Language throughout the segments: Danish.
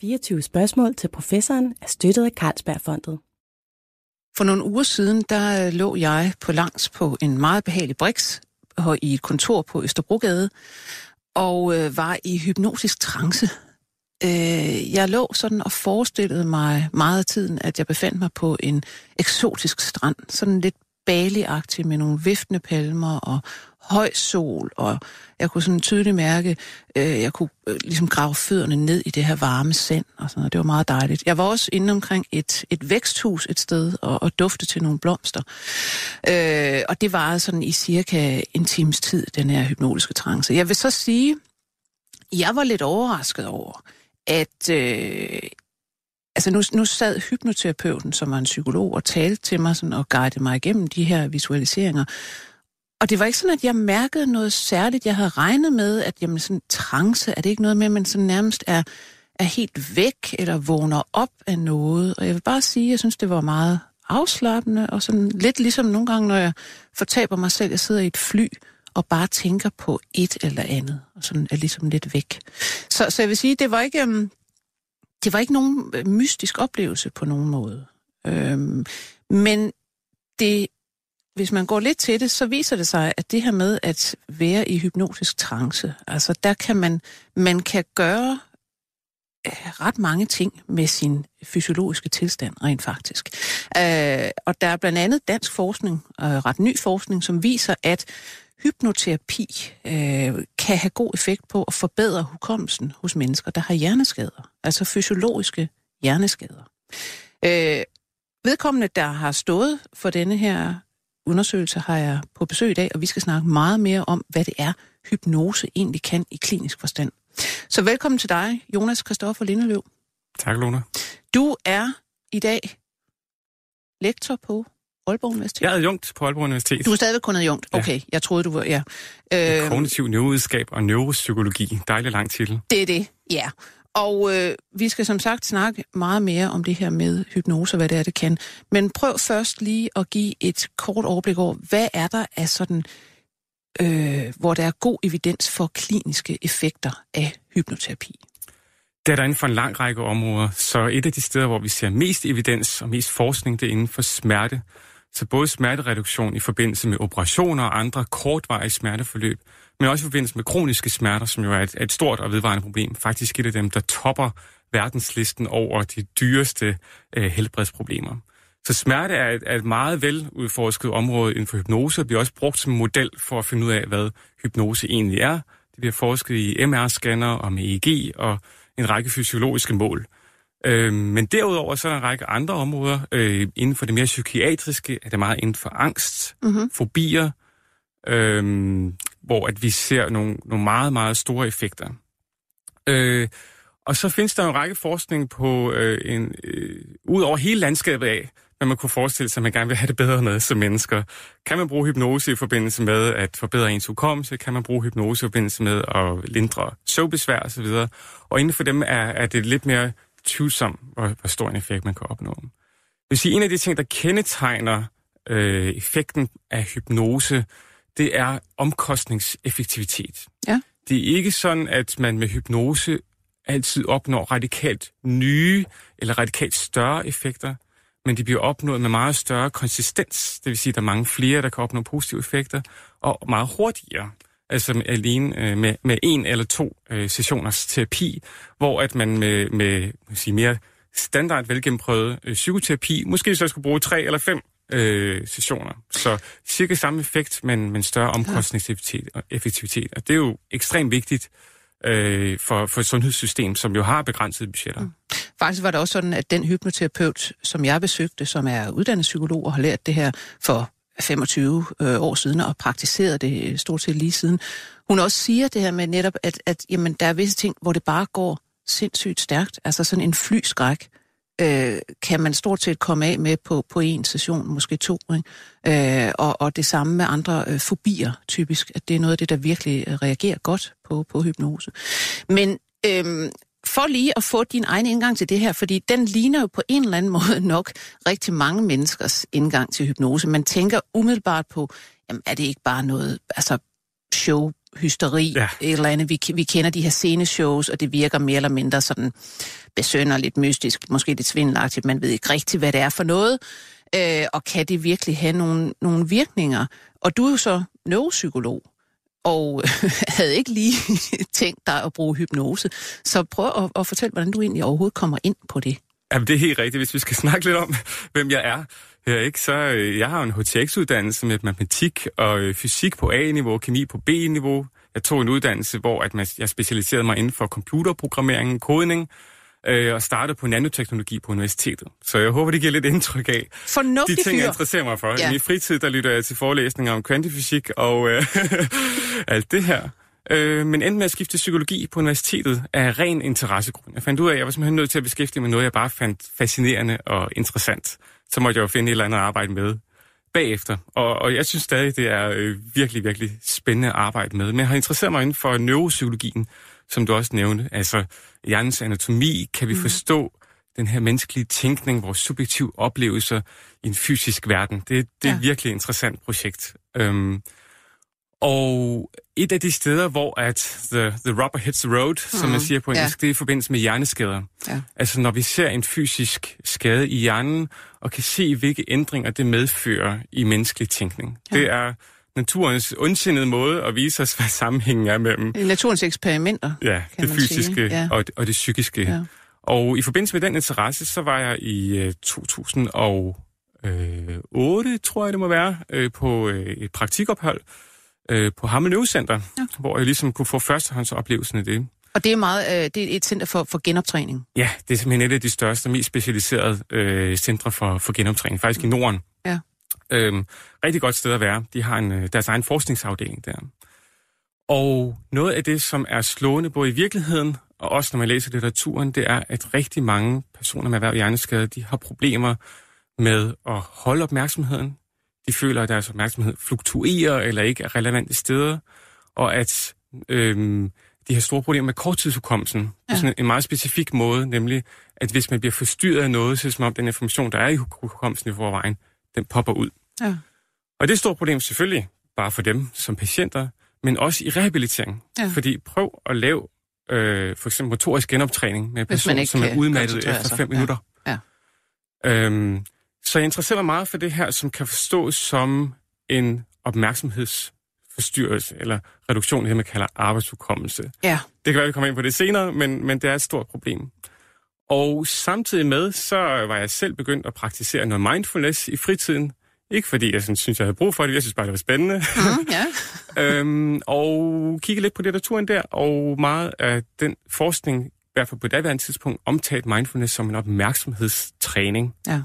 24 spørgsmål til professoren er støttet af Carlsbergfondet. For nogle uger siden, der øh, lå jeg på langs på en meget behagelig briks øh, i et kontor på Østerbrogade, og øh, var i hypnotisk trance. Øh, jeg lå sådan og forestillede mig meget af tiden, at jeg befandt mig på en eksotisk strand, sådan lidt baligagtig med nogle viftende palmer og høj sol, og jeg kunne sådan tydeligt mærke, øh, jeg kunne øh, ligesom grave fødderne ned i det her varme sand, og sådan noget. det var meget dejligt. Jeg var også inde omkring et, et væksthus et sted, og, og dufte til nogle blomster. Øh, og det varede sådan i cirka en times tid, den her hypnotiske trance. Jeg vil så sige, jeg var lidt overrasket over, at øh, altså nu, nu sad hypnoterapeuten, som var en psykolog, og talte til mig sådan, og guidede mig igennem de her visualiseringer. Og det var ikke sådan, at jeg mærkede noget særligt. Jeg havde regnet med, at jamen, sådan trance, er det ikke noget med, at man sådan nærmest er, er helt væk, eller vågner op af noget. Og jeg vil bare sige, at jeg synes, det var meget afslappende, og sådan lidt ligesom nogle gange, når jeg fortaber mig selv, jeg sidder i et fly, og bare tænker på et eller andet, og sådan er ligesom lidt væk. Så, så jeg vil sige, det var ikke, um, det var ikke nogen øh, mystisk oplevelse på nogen måde. Øhm, men det hvis man går lidt til det, så viser det sig, at det her med at være i hypnotisk trance, altså der kan man, man kan gøre øh, ret mange ting med sin fysiologiske tilstand, rent faktisk. Øh, og der er blandt andet dansk forskning, øh, ret ny forskning, som viser, at hypnoterapi øh, kan have god effekt på at forbedre hukommelsen hos mennesker, der har hjerneskader, altså fysiologiske hjerneskader. Øh, vedkommende, der har stået for denne her undersøgelse har jeg på besøg i dag, og vi skal snakke meget mere om, hvad det er, hypnose egentlig kan i klinisk forstand. Så velkommen til dig, Jonas Kristoffer Lindeløv. Tak, Luna. Du er i dag lektor på Aalborg Universitet. Jeg er adjunkt på Aalborg Universitet. Du er stadigvæk kun adjunkt? Okay, ja. jeg troede, du var... Ja. Øh, Kognitiv neurovidenskab og neuropsykologi. Dejlig lang titel. Det er det, ja. Og øh, vi skal som sagt snakke meget mere om det her med hypnose, hvad det er, det kan. Men prøv først lige at give et kort overblik over, hvad er der af sådan, øh, hvor der er god evidens for kliniske effekter af hypnoterapi? Det er der inden for en lang række områder. Så et af de steder, hvor vi ser mest evidens og mest forskning, det er inden for smerte. Så både smertereduktion i forbindelse med operationer og andre kortvarige smerteforløb, men også i forbindelse med kroniske smerter, som jo er et, et stort og vedvarende problem. Faktisk et af dem, der topper verdenslisten over de dyreste øh, helbredsproblemer. Så smerte er et, er et meget veludforsket område inden for hypnose, og bliver også brugt som model for at finde ud af, hvad hypnose egentlig er. Det bliver forsket i MR-scanner og med EEG og en række fysiologiske mål. Øh, men derudover så er der en række andre områder. Øh, inden for det mere psykiatriske er det meget inden for angst, mm-hmm. fobier, øh, hvor at vi ser nogle, nogle meget, meget store effekter. Øh, og så findes der en række forskning på, øh, en, øh, ud over hele landskabet af, hvad man kunne forestille sig, at man gerne vil have det bedre med som mennesker. Kan man bruge hypnose i forbindelse med at forbedre ens hukommelse? Kan man bruge hypnose i forbindelse med at lindre søvbesvær osv.? Og inden for dem er, er det lidt mere tvivlsomt, hvor, hvor stor en effekt man kan opnå. Det vil sige, en af de ting, der kendetegner øh, effekten af hypnose, det er omkostningseffektivitet. Ja. Det er ikke sådan, at man med hypnose altid opnår radikalt nye eller radikalt større effekter, men de bliver opnået med meget større konsistens. Det vil sige, at der er mange flere, der kan opnå positive effekter, og meget hurtigere. Altså alene øh, med, med en eller to øh, sessioners terapi, hvor at man med, med sige, mere standard velgennemprøvet øh, psykoterapi, måske så skulle bruge tre eller fem øh, sessioner. Så cirka samme effekt, men, men større omkostningseffektivitet. Og, effektivitet. og det er jo ekstremt vigtigt øh, for, for et sundhedssystem, som jo har begrænsede budgetter. Mm. Faktisk var det også sådan, at den hypnoterapeut, som jeg besøgte, som er uddannet psykolog og har lært det her for 25 øh, år siden og praktiseret det stort set lige siden, hun også siger det her med netop, at, at jamen, der er visse ting, hvor det bare går sindssygt stærkt. Altså sådan en flyskræk øh, kan man stort set komme af med på, på en session, måske to. Ikke? Øh, og, og det samme med andre øh, fobier, typisk. At det er noget af det, der virkelig øh, reagerer godt på, på hypnose. Men øh, for lige at få din egen indgang til det her, fordi den ligner jo på en eller anden måde nok rigtig mange menneskers indgang til hypnose. Man tænker umiddelbart på, jamen er det ikke bare noget altså show hysteri, ja. et eller andet. Vi, vi kender de her sceneshows, og det virker mere eller mindre sådan besønderligt mystisk, måske lidt svindelagtigt, man ved ikke rigtigt, hvad det er for noget, øh, og kan det virkelig have nogle, nogle virkninger? Og du er jo så neuropsykolog, og havde ikke lige tænkt dig at bruge hypnose. Så prøv at, at fortælle, hvordan du egentlig overhovedet kommer ind på det. Jamen, det er helt rigtigt. Hvis vi skal snakke lidt om, hvem jeg er her, ikke? så øh, jeg har en HTX-uddannelse med matematik og øh, fysik på A-niveau, kemi på B-niveau. Jeg tog en uddannelse, hvor at jeg specialiserede mig inden for computerprogrammering, kodning, øh, og startede på nanoteknologi på universitetet. Så jeg håber, det giver lidt indtryk af Fornuftig de ting, fyr. jeg interesserer mig for. Ja. I min fritid, der lytter jeg til forelæsninger om kvantifysik og øh, alt det her. Øh, men endte med at skifte psykologi på universitetet af ren interessegrund. Jeg fandt ud af, at jeg var simpelthen nødt til at beskæftige mig med noget, jeg bare fandt fascinerende og interessant. Så måtte jeg jo finde et eller andet at arbejde med bagefter. Og, og jeg synes stadig, det er øh, virkelig, virkelig spændende at arbejde med. Men jeg har interesseret mig inden for neuropsykologien, som du også nævnte. Altså hjernens anatomi, kan vi mm. forstå den her menneskelige tænkning, vores subjektive oplevelser i en fysisk verden. Det, det er ja. et virkelig interessant projekt. Øhm, og et af de steder, hvor at the, the rubber hits the road, mm. som man mm. siger på engelsk, ja. det er i forbindelse med hjerneskader. Ja. Altså når vi ser en fysisk skade i hjernen, og kan se, hvilke ændringer det medfører i menneskelig tænkning. Ja. Det er naturens ondsindede måde at vise os, hvad sammenhængen er mellem... Naturens eksperimenter, Ja, det fysiske ja. og, og det psykiske. Ja. Og i forbindelse med den interesse, så var jeg i uh, 2008, tror jeg det må være, uh, på et praktikophold uh, på Hammel Center, ja. hvor jeg ligesom kunne få førstehåndsoplevelsen af det. Og det er meget, øh, det er et center for, for genoptræning? Ja, det er simpelthen et af de største og mest specialiserede øh, centre for, for genoptræning, faktisk mm. i Norden. Ja. Øhm, rigtig godt sted at være. De har en, øh, deres egen forskningsafdeling der. Og noget af det, som er slående både i virkeligheden, og også når man læser litteraturen, det er, at rigtig mange personer med erhverv hjerneskade, de har problemer med at holde opmærksomheden. De føler, at deres opmærksomhed fluktuerer eller ikke er relevante steder, og at øhm, de har store problemer med korttidshukommelsen ja. på sådan en meget specifik måde, nemlig at hvis man bliver forstyrret af noget, så er det som om den information, der er i hukommelsen i forvejen, den popper ud. Ja. Og det er et stort problem selvfølgelig bare for dem som patienter, men også i rehabilitering. Ja. Fordi prøv at lave øh, for eksempel motorisk genoptræning med en person, som er udmattet efter fem ja. minutter. Ja. Øhm, så jeg interesserer mig meget for det her, som kan forstås som en opmærksomhedsforstyrrelse, eller reduktion, det man kalder arbejdsudkommelse. Ja. Det kan være, vi kommer ind på det senere, men, men det er et stort problem. Og samtidig med, så var jeg selv begyndt at praktisere noget mindfulness i fritiden. Ikke fordi jeg sådan, synes, jeg havde brug for det, jeg synes bare, det var spændende. Mm, ja. øhm, og kigge lidt på litteraturen der, og meget af den forskning, i hvert fald på daværende tidspunkt, omtalt mindfulness som en opmærksomhedstræning. Ja.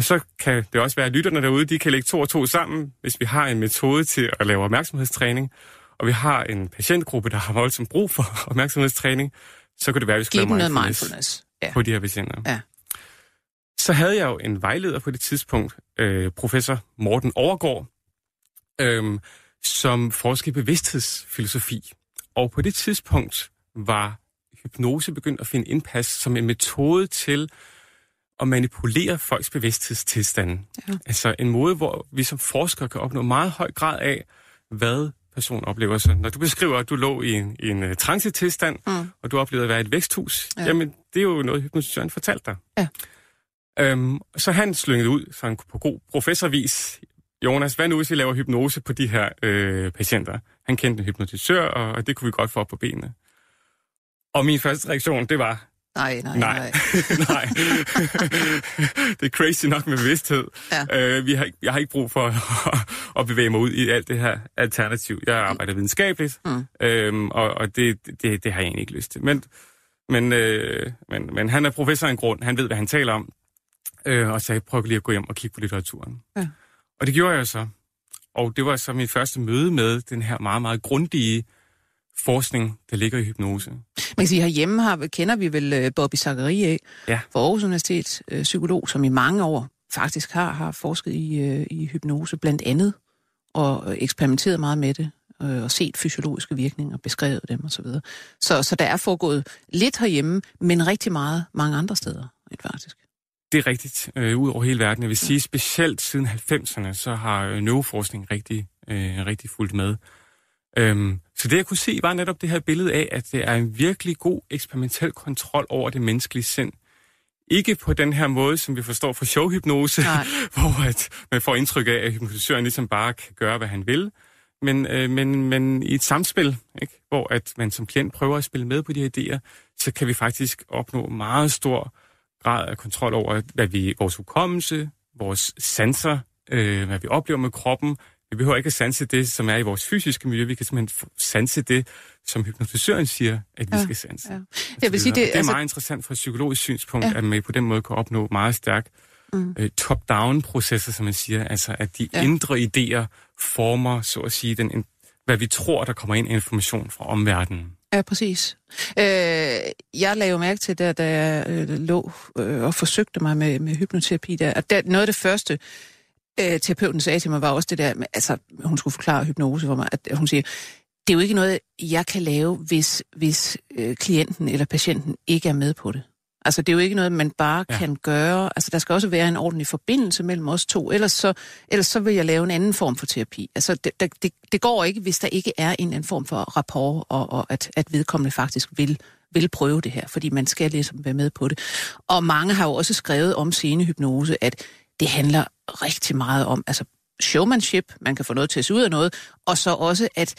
Og så kan det også være, at lytterne derude, de kan lægge to og to sammen, hvis vi har en metode til at lave opmærksomhedstræning, og vi har en patientgruppe, der har voldsomt brug for opmærksomhedstræning, så kan det være, at vi skal lave mindfulness. mindfulness ja. på de her patienter. Ja. Så havde jeg jo en vejleder på det tidspunkt, øh, professor Morten Overgaard, øh, som forskede i bevidsthedsfilosofi. Og på det tidspunkt var hypnose begyndt at finde indpas som en metode til at manipulere folks bevidsthedstilstande. Ja. Altså en måde, hvor vi som forskere kan opnå meget høj grad af, hvad personen oplever. Så når du beskriver, at du lå i en, i en uh, trancetilstand, mm. og du oplevede at være i et væksthus, ja. jamen det er jo noget, hypnotisøren fortalte dig. Ja. Øhm, så han slyngede ud, så han på god professorvis, Jonas, hvad nu hvis vi laver hypnose på de her øh, patienter? Han kendte en hypnotisør, og, og det kunne vi godt få op på benene. Og min første reaktion, det var, Nej, nej, nej. Nej. nej. det er crazy nok med bevidsthed. Ja. Øh, vi har, jeg har ikke brug for at, at bevæge mig ud i alt det her alternativ. Jeg arbejder videnskabeligt, mm. øhm, og, og det, det, det har jeg egentlig ikke lyst til. Men, men, øh, men, men han er professor af en grund. Han ved, hvad han taler om. Øh, og så jeg prøver lige at gå hjem og kigge på litteraturen. Ja. Og det gjorde jeg så. Og det var så min første møde med den her meget, meget grundige forskning, der ligger i hypnose. Man kan sige, herhjemme har, kender vi vel øh, Bobby Zachary ja. for Aarhus Universitet, øh, psykolog, som i mange år faktisk har, har forsket i, øh, i hypnose blandt andet, og eksperimenteret meget med det, og set fysiologiske virkninger, beskrevet dem osv. Så, så, så der er foregået lidt herhjemme, men rigtig meget mange andre steder, faktisk. Det er rigtigt, øh, ud over hele verden. Jeg vil sige, specielt siden 90'erne, så har neuroforskning rigtig, øh, rigtig fulgt med. Øhm, Så det, jeg kunne se, var netop det her billede af, at det er en virkelig god eksperimentel kontrol over det menneskelige sind. Ikke på den her måde, som vi forstår fra showhypnose, hvor at man får indtryk af, at hypnotisøren ligesom bare kan gøre, hvad han vil, men, øh, men, men i et samspil, ikke? hvor at man som klient prøver at spille med på de her idéer, så kan vi faktisk opnå meget stor grad af kontrol over, hvad vi, vores hukommelse, vores sanser, øh, hvad vi oplever med kroppen. Vi behøver ikke at sanse det, som er i vores fysiske miljø. Vi kan simpelthen sanse det, som hypnotisøren siger, at vi ja, skal sanse. Ja. Jeg vil sige, det, det er altså... meget interessant fra et psykologisk synspunkt, ja. at man på den måde kan opnå meget stærk mm. øh, top-down-processer, som man siger. Altså, at de ja. indre idéer former, så at sige, den, hvad vi tror, der kommer ind af information fra omverdenen. Ja, præcis. Øh, jeg lagde jo mærke til det, da jeg øh, lå øh, og forsøgte mig med, med hypnoterapi der. Og der, noget af det første, øh, terapeuten sagde til mig, var også det der, med, altså hun skulle forklare hypnose for mig, at hun siger, det er jo ikke noget, jeg kan lave, hvis, hvis øh, klienten eller patienten ikke er med på det. Altså, det er jo ikke noget, man bare ja. kan gøre. Altså, der skal også være en ordentlig forbindelse mellem os to. Ellers så, ellers så vil jeg lave en anden form for terapi. Altså, det, det, det går ikke, hvis der ikke er en anden form for rapport, og, og at, at vedkommende faktisk vil, vil prøve det her, fordi man skal ligesom være med på det. Og mange har jo også skrevet om scenehypnose, at det handler rigtig meget om altså showmanship, man kan få noget til at se ud af noget, og så også, at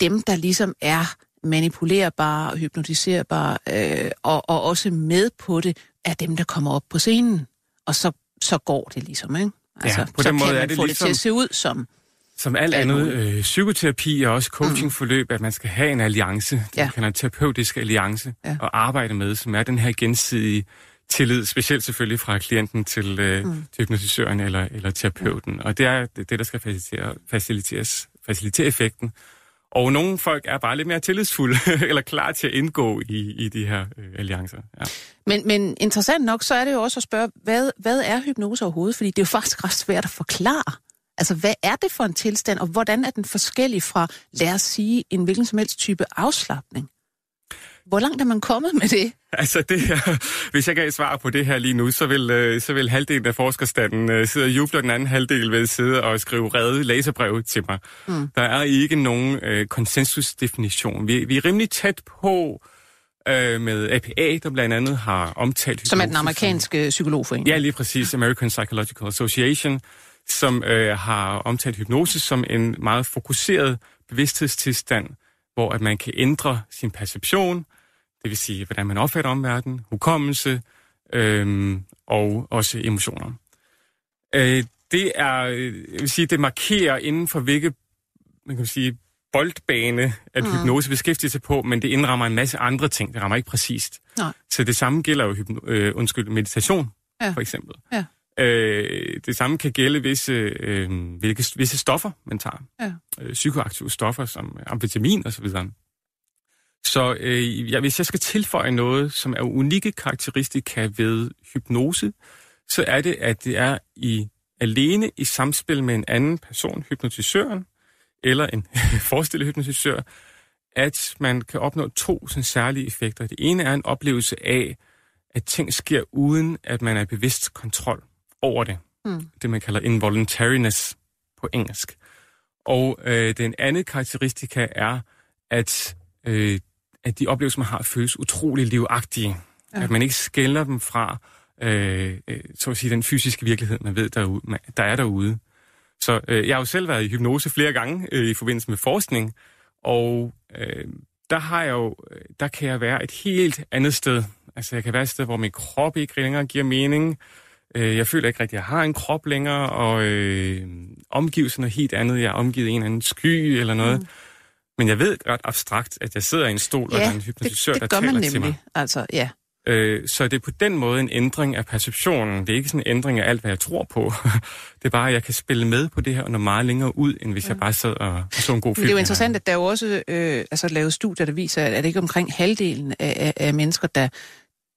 dem, der ligesom er manipulerbare og hypnotiserbare, øh, og, og også med på det, er dem, der kommer op på scenen. Og så, så går det ligesom, ikke? Altså, ja, på så den måde er det få ligesom... det til at se ud som... Som alt andet øh, psykoterapi og også coachingforløb, mm. at man skal have en alliance, det ja. kan en terapeutisk alliance, ja. og arbejde med, som er den her gensidige tillid, specielt selvfølgelig fra klienten til, øh, mm. til hypnotisøren eller, eller terapeuten. Mm. Og det er det, der skal facilitere, faciliteres, facilitere effekten. Og nogle folk er bare lidt mere tillidsfulde, eller klar til at indgå i, i de her øh, alliancer. Ja. Men, men interessant nok, så er det jo også at spørge, hvad, hvad er hypnose overhovedet? Fordi det er jo faktisk ret svært at forklare. Altså, hvad er det for en tilstand, og hvordan er den forskellig fra, lad os sige, en hvilken som helst type afslappning? Hvor langt er man kommet med det? Altså, det her, hvis jeg gav svar på det her lige nu, så vil, øh, så vil halvdelen af forskerstanden uh, sidde og juble, og den anden halvdel vil sidde og skrive redde læserbreve til mig. Mm. Der er ikke nogen uh, konsensusdefinition. Vi, vi er rimelig tæt på uh, med APA, der blandt andet har omtalt... Som er den amerikanske psykologforening. Ja, lige præcis. American Psychological Association, som uh, har omtalt hypnose som en meget fokuseret bevidsthedstilstand, hvor at man kan ændre sin perception, det vil sige, hvordan man opfatter omverdenen, hukommelse øhm, og også emotioner. Øh, det er, jeg vil sige, det markerer inden for hvilke, man kan sige, boldbane, at mm. hypnose beskæftiger sig på, men det indrammer en masse andre ting. Det rammer ikke præcist. Nej. Så det samme gælder jo hypno, øh, undskyld, meditation, ja. for eksempel. Ja. Øh, det samme kan gælde visse, øh, hvilke, visse stoffer, man tager. Ja. Øh, psykoaktive stoffer som amfetamin osv. Så øh, ja, hvis jeg skal tilføje noget, som er unikke karakteristika ved hypnose, så er det, at det er i alene i samspil med en anden person, hypnotisøren, eller en forestillet hypnotisør, at man kan opnå to sådan, særlige effekter. Det ene er en oplevelse af, at ting sker uden, at man er bevidst kontrol over det. Mm. Det man kalder involuntariness på engelsk. Og øh, den anden karakteristika er, at øh, at de oplevelser, man har, føles utrolig livagtige. Ja. At man ikke skælder dem fra, øh, øh, så at sige, den fysiske virkelighed, man ved, derude, der er derude. Så øh, jeg har jo selv været i hypnose flere gange øh, i forbindelse med forskning, og øh, der har jeg jo, der kan jeg være et helt andet sted. Altså jeg kan være et sted, hvor min krop ikke længere giver mening. Øh, jeg føler ikke rigtig, at jeg har en krop længere, og øh, omgivelserne er helt andet. Jeg er omgivet af en eller anden sky eller noget. Mm. Men jeg ved ret abstrakt, at jeg sidder i en stol, ja, og der er en hypnotisør, det, det der taler nemlig. til mig. Altså, ja. Øh, så det er på den måde en ændring af perceptionen. Det er ikke sådan en ændring af alt, hvad jeg tror på. det er bare, at jeg kan spille med på det her, og nå meget længere ud, end hvis ja. jeg bare sad og, og så en god film. Men det er jo interessant, at der er jo også øh, altså, lavet studier, der viser, at det ikke omkring halvdelen af, af, af mennesker, der,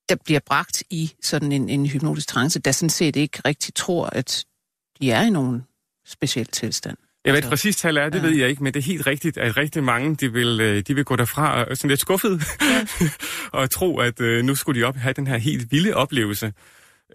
der bliver bragt i sådan en, en hypnotisk trance, der sådan set ikke rigtig tror, at de er i nogen speciel tilstand. Jeg ved, præcis tal er, det ja. ved jeg ikke, men det er helt rigtigt, at rigtig mange, de vil, øh, de vil gå derfra og sådan lidt skuffet, ja. og tro, at øh, nu skulle de op have den her helt vilde oplevelse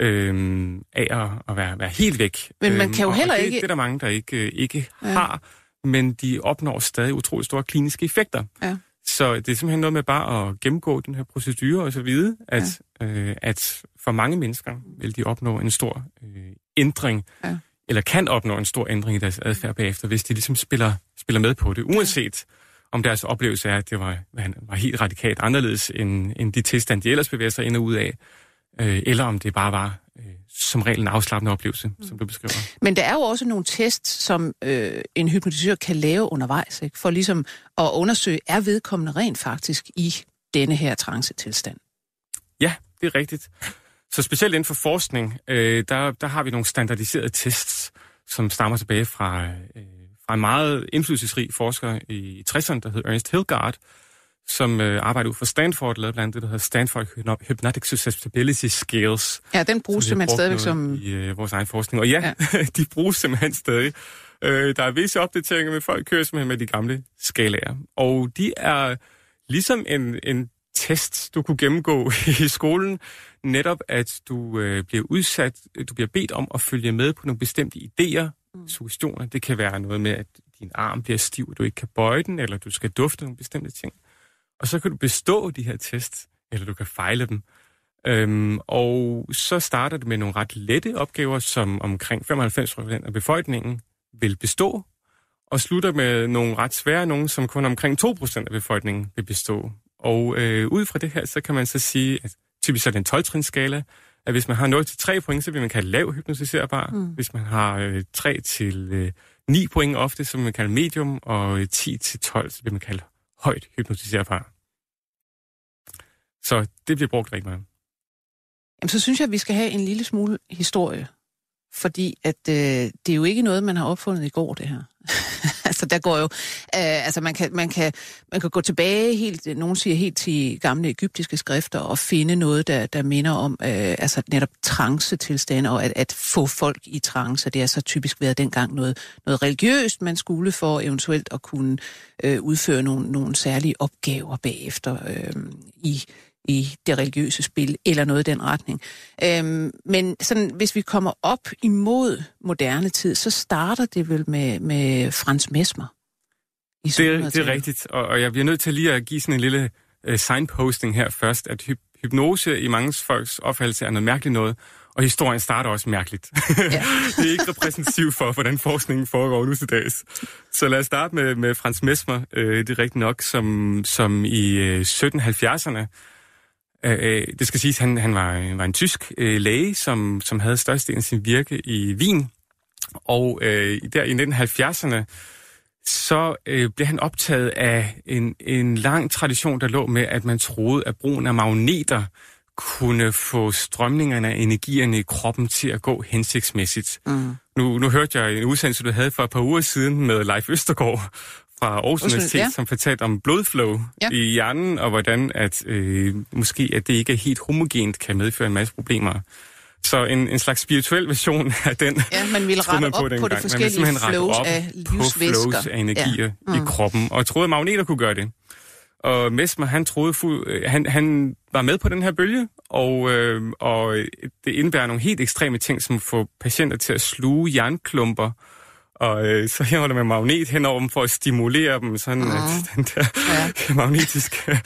øh, af at, at være, være helt væk. Men man øhm, kan jo heller og det, ikke... Det er der mange, der ikke, øh, ikke ja. har, men de opnår stadig utrolig store kliniske effekter. Ja. Så det er simpelthen noget med bare at gennemgå den her procedure og så videre, at, ja. øh, at for mange mennesker vil de opnå en stor øh, ændring, Ja. Eller kan opnå en stor ændring i deres adfærd bagefter, hvis de ligesom spiller, spiller med på det, uanset om deres oplevelse er, at det var, var helt radikalt anderledes end, end de tilstand, de ellers bevæger sig ind og ud af, øh, eller om det bare var øh, som regel en afslappende oplevelse, mm. som du beskriver. Men der er jo også nogle tests, som øh, en hypnotisør kan lave undervejs, ikke? for ligesom at undersøge, er vedkommende rent faktisk i denne her trancetilstand. Ja, det er rigtigt. Så specielt inden for forskning, øh, der, der har vi nogle standardiserede tests, som stammer tilbage fra, øh, fra en meget indflydelsesrig forsker i 60'erne, der hed Ernest Hilgard, som øh, arbejder ud for Stanford, lavede blandt andet det, der hedder Stanford Hypno- Hypnotic Susceptibility Scales. Ja, den bruges simpelthen stadigvæk som... I øh, vores egen forskning. Og ja, ja. de bruges simpelthen stadig. Øh, der er visse opdateringer, men folk kører simpelthen med de gamle skalaer. Og de er ligesom en, en test, du kunne gennemgå i skolen. Netop, at du øh, bliver udsat, du bliver bedt om at følge med på nogle bestemte idéer, mm. suggestioner. Det kan være noget med, at din arm bliver stiv, og du ikke kan bøje den, eller du skal dufte nogle bestemte ting. Og så kan du bestå de her tests, eller du kan fejle dem. Øhm, og så starter det med nogle ret lette opgaver, som omkring 95% af befolkningen vil bestå, og slutter med nogle ret svære nogle, som kun omkring 2% af befolkningen vil bestå. Og øh, ud fra det her, så kan man så sige, at typisk er det en 12-trinsskala, at hvis man har 0-3 point, så vil man kalde lav hypnotiserbar. Mm. Hvis man har øh, 3-9 øh, point ofte, så vil man kalde medium, og øh, 10-12, så vil man kalde højt hypnotiserbar. Så det bliver brugt rigtig meget. Jamen, så synes jeg, at vi skal have en lille smule historie. Fordi at øh, det er jo ikke noget, man har opfundet i går, det her altså, der går jo... Øh, altså, man kan, man, kan, man kan gå tilbage helt... Nogen siger helt til gamle egyptiske skrifter og finde noget, der, der minder om øh, altså netop trance-tilstande og at, at få folk i trance. Det har så typisk været dengang noget, noget religiøst, man skulle for eventuelt at kunne øh, udføre nogle, nogle særlige opgaver bagefter øh, i i det religiøse spil, eller noget i den retning. Øhm, men sådan, hvis vi kommer op imod moderne tid, så starter det vel med, med Frans Mesmer. I Det, er- det er rigtigt, og, og jeg bliver nødt til lige at give sådan en lille uh, signposting her først, at hyp- hypnose i mange folks opfattelse er noget mærkeligt noget, og historien starter også mærkeligt. Ja. det er ikke repræsentativt for, hvordan forskningen foregår nu til dags. Så lad os starte med, med Frans Mesmer, øh, det er rigtigt nok, som, som i øh, 1770'erne Øh, det skal siges, at han, han var, var en tysk øh, læge, som, som havde størstedelen af sin virke i Wien. Og øh, der i 1970'erne, så øh, blev han optaget af en, en lang tradition, der lå med, at man troede, at brugen af magneter kunne få strømningerne af energierne i kroppen til at gå hensigtsmæssigt. Mm. Nu, nu hørte jeg en udsendelse, du havde for et par uger siden med Leif Østergaard fra Aarhus Universitet, ja. som fortalte om blodflow Ja. i hjernen, og hvordan at øh, måske at det ikke er helt homogent kan medføre en masse problemer. Så en, en slags spirituel version af den Ja, man ville rette op på dengang. de Man ville forskellige simpelthen rette flows op af på livsvæsker. flows af energier Ja. mm. i kroppen, og troede, at magneter kunne gøre det. Og Mesmer, han troede, han, han var med på den her bølge, og, øh, og det indebærer nogle helt ekstreme ting, som får patienter til at sluge jernklumper, og øh, så hæver der med magnet hen over dem for at stimulere dem, sådan at den der ja. magnetiske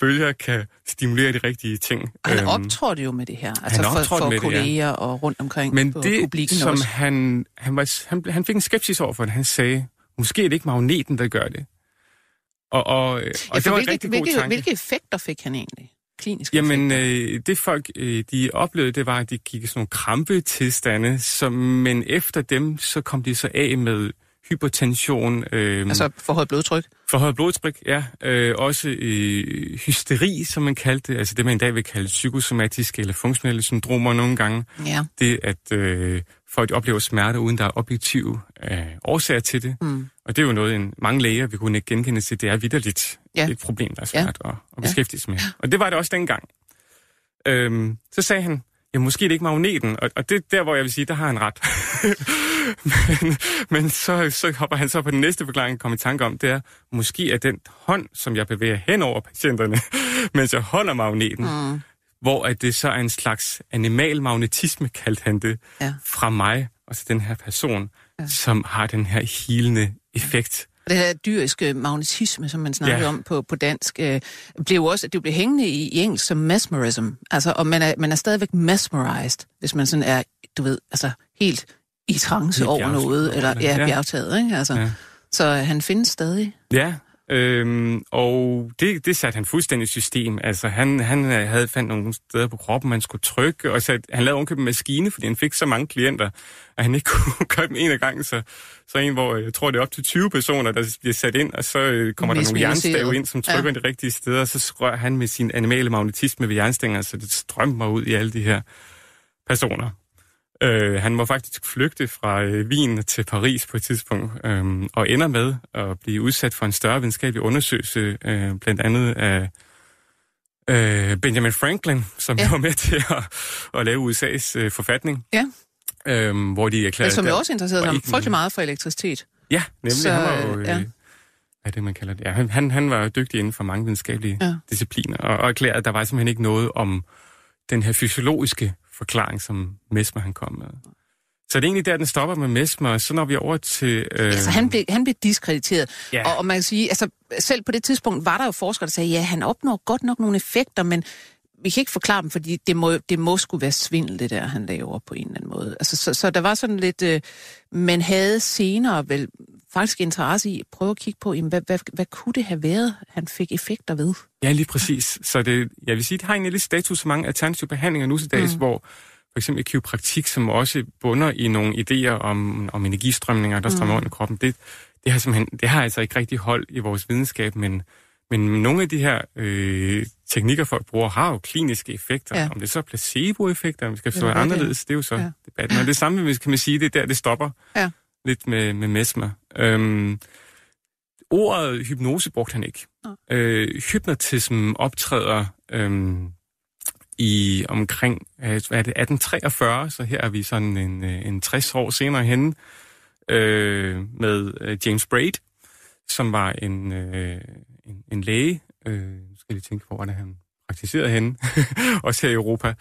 bølger kan stimulere de rigtige ting. Og han Øhm, optrådte jo med det her, altså for, optrådte for med det, ja. kolleger og rundt omkring Men på det, publikken som også. han, han, var, han, han fik en skepsis over for det, han sagde, måske er det ikke magneten, der gør det. Og, og, og Ja, det for var en hvilke, rigtig god hvilke, tanke. hvilke effekter fik han egentlig? Kliniske Jamen, øh, det folk, øh, de oplevede, det var, at de gik i sådan nogle krampetilstande, som, men efter dem, så kom de så af med hypertension, øh, Altså forhøjet blodtryk? forhøjet blodtryk, ja, øh, også øh, hysteri, som man kaldte det, altså det, man i dag vil kalde psykosomatiske eller funktionelle syndromer nogle gange. Ja. Det, at øh, folk oplever smerte, uden der er objektive øh, årsager til det. Mm. Og det er jo noget, en, mange læger vil kunne ikke genkende til. Det er vidderligt Ja. et problem, der er Ja. svært at, at Ja. beskæftige sig med. Og det var det også dengang. Øhm, så sagde han, ja, måske er det ikke magneten. Og, og det er der, hvor jeg vil sige, der har han ret. men men så, så hopper han så på den næste forklaring, kom i tanke om, det er, måske er den hånd, som jeg bevæger hen over patienterne, mens jeg holder magneten, Mm. hvor at det så er en slags animal magnetisme, kaldte han det, Ja. fra mig og til den her person, Ja. ja. som har den her healende effekt. Og det her dyriske magnetisme, som man snakker Ja. om på, på dansk, øh, blev også, det blev hængende i, i engelsk som mesmerism. Altså, og man er, man er stadigvæk mesmerized, hvis man sådan er, du ved, altså helt i trance over noget, eller ja, Ja. bjergtaget, ikke? Altså, Ja. Så øh, han findes stadig. Ja, øhm, og det, det satte han fuldstændig system. Altså, han, han øh, havde fandt nogle steder på kroppen, man skulle trykke, og så, han lavede ovenkøbet en maskine, fordi han fik så mange klienter, at han ikke kunne gøre dem en af gangen. Så, så en, hvor jeg tror, det er op til 20 personer, der bliver sat ind, og så øh, kommer der nogle jernstave ind, som trykker ja. de rigtige steder, og så rører han med sin animale magnetisme ved jernstænger, så det strømmer ud i alle de her personer. Øh, han må faktisk flygte fra øh, Wien til Paris på et tidspunkt, øh, og ender med at blive udsat for en større videnskabelig undersøgelse, øh, blandt andet af øh, Benjamin Franklin, som Ja. var med til at, at lave USA's øh, forfatning. Ja. Øh, hvor de erklærede... Men som jo også interesserede en- frygtelig meget for elektricitet. Ja, nemlig. Så, han var jo... Øh, ja. Hvad er det, man kalder det? Ja, han, han, han var dygtig inden for mange videnskabelige ja. discipliner, og, og erklærede, at der var simpelthen ikke noget om den her fysiologiske forklaring, som Mesmer han kom med. Så det er egentlig der, den stopper med Mesmer, og så når vi over til... Øh, Altså, han blev, han blev diskrediteret. Ja. Og, og man kan sige, altså, selv på det tidspunkt var der jo forskere, der sagde, ja, han opnår godt nok nogle effekter, men vi kan ikke forklare dem, fordi det må, det må skulle være svindel, det der, han laver på en eller anden måde. Altså, så, så der var sådan lidt... Øh, man havde senere vel faktisk interesse i at prøve at kigge på, jamen, hvad, hvad, hvad kunne det have været, han fik effekter ved? Ja, lige præcis. Så det, jeg vil sige, det har egentlig lidt status så mange alternative behandlinger nu til dags, mm. hvor for eksempel kiropraktik, som også bunder i nogle idéer om, om energistrømninger, der strømmer mm. under kroppen, det, det, har simpelthen, det har altså ikke rigtig hold i vores videnskab, men, men nogle af de her øh, teknikker, folk bruger, har jo kliniske effekter. Ja. Om det så er placeboeffekter, om det skal så være hvad det anderledes, det er jo så Ja. debatten. Men det samme, kan man sige, det er der, det stopper Ja. lidt med, med mesmer. Øhm, ordet hypnose brugte han ikke. Øh, hypnotism optræder øhm, i omkring øh, er det, 1843, så her er vi sådan en, øh, en 60 år senere henne, øh, med øh, James Braid, som var en, øh, en, en læge. Øh, nu skal jeg lige tænke på, hvordan han praktiserede henne, også her i Europa.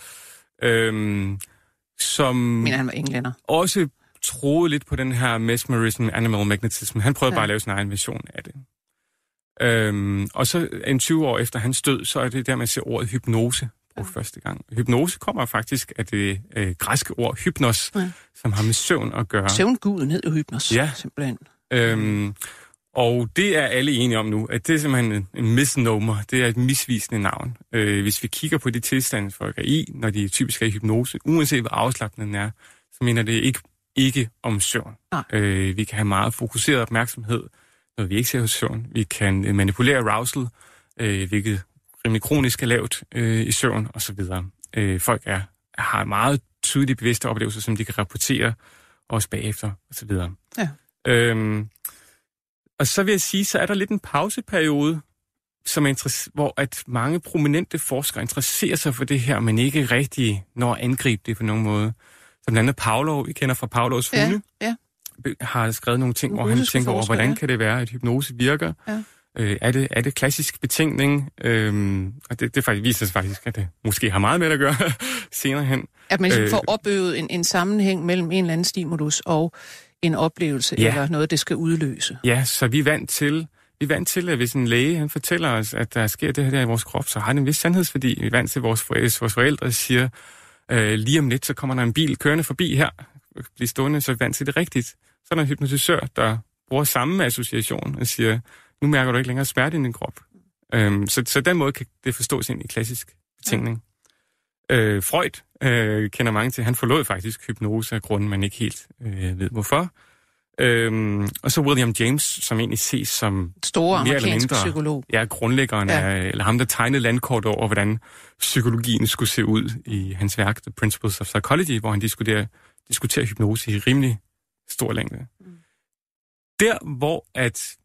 Øhm, som Men han var englænder. også troede lidt på den her mesmerism, animal magnetism. Han prøvede Ja. bare at lave sin egen version af det. Øhm, og så en 20 år efter hans død, så er det der, man ser ordet hypnose brugt ja. første gang. Hypnose kommer faktisk af det øh, græske ord hypnos, ja. som har med søvn at gøre. Søvnguden hed jo Hypnos, Ja. simpelthen. Øhm, og det er alle enige om nu, at det er simpelthen en- misnomer. Det er et misvisende navn. Øh, hvis vi kigger på de tilstande, folk er i, når de typisk er i hypnose, uanset hvor afslappende den er, så mener det ikke, ikke om søvn. Nej. Øh, vi kan have meget fokuseret opmærksomhed, når vi ikke ser hos søvn. Vi kan manipulere arousal, øh, hvilket rimelig kronisk er lavt øh, i søvn osv. Øh, folk er, har meget tydelige bevidste oplevelser, som de kan rapportere også bagefter osv. Ja. Øhm, og så vil jeg sige, så er der lidt en pauseperiode, som er hvor at mange prominente forskere interesserer sig for det her, men ikke rigtig når at angribe det på nogen måde. Som blandt andet Pavlov, vi kender fra Pavlovs Ja, hunde, ja. har skrevet nogle ting, hvor han tænker over, hvordan ja. kan det være, at hypnose virker? Ja. Øh, er, det, er det klassisk betingning? Øhm, og det, det faktisk, viser sig faktisk, at det måske har meget med at gøre senere hen. At man ligesom Øh, får opøvet en, en sammenhæng mellem en eller anden stimulus og en oplevelse, Ja. eller noget, det skal udløse. Ja, så vi er vant til, vi er vant til, at hvis en læge han fortæller os, at der sker det her der i vores krop, så har det en vis sandhedsværdi. Vi er vant til, at vores forældre, vores forældre siger, øh, lige om lidt, så kommer der en bil kørende forbi her, blive stående, så er vi vant til det rigtigt. Så er der en hypnotisør, der bruger samme association og siger, nu mærker du ikke længere smerte i din krop. Øhm, så, så den måde kan det forstås ind i klassisk betingning. Øh, Freud øh, kender mange til. Han forlod faktisk hypnose af grunden, man ikke helt øh, ved hvorfor. Øhm, og så William James, som egentlig ses som Store Mere eller mindre. psykolog. ja, grundlæggeren ja. af, eller ham, der tegnede landkort over, hvordan psykologien skulle se ud i hans værk, The Principles of Psychology, hvor han diskuterer, diskuterer hypnose i rimelig stor længde. Mm. Der, hvor at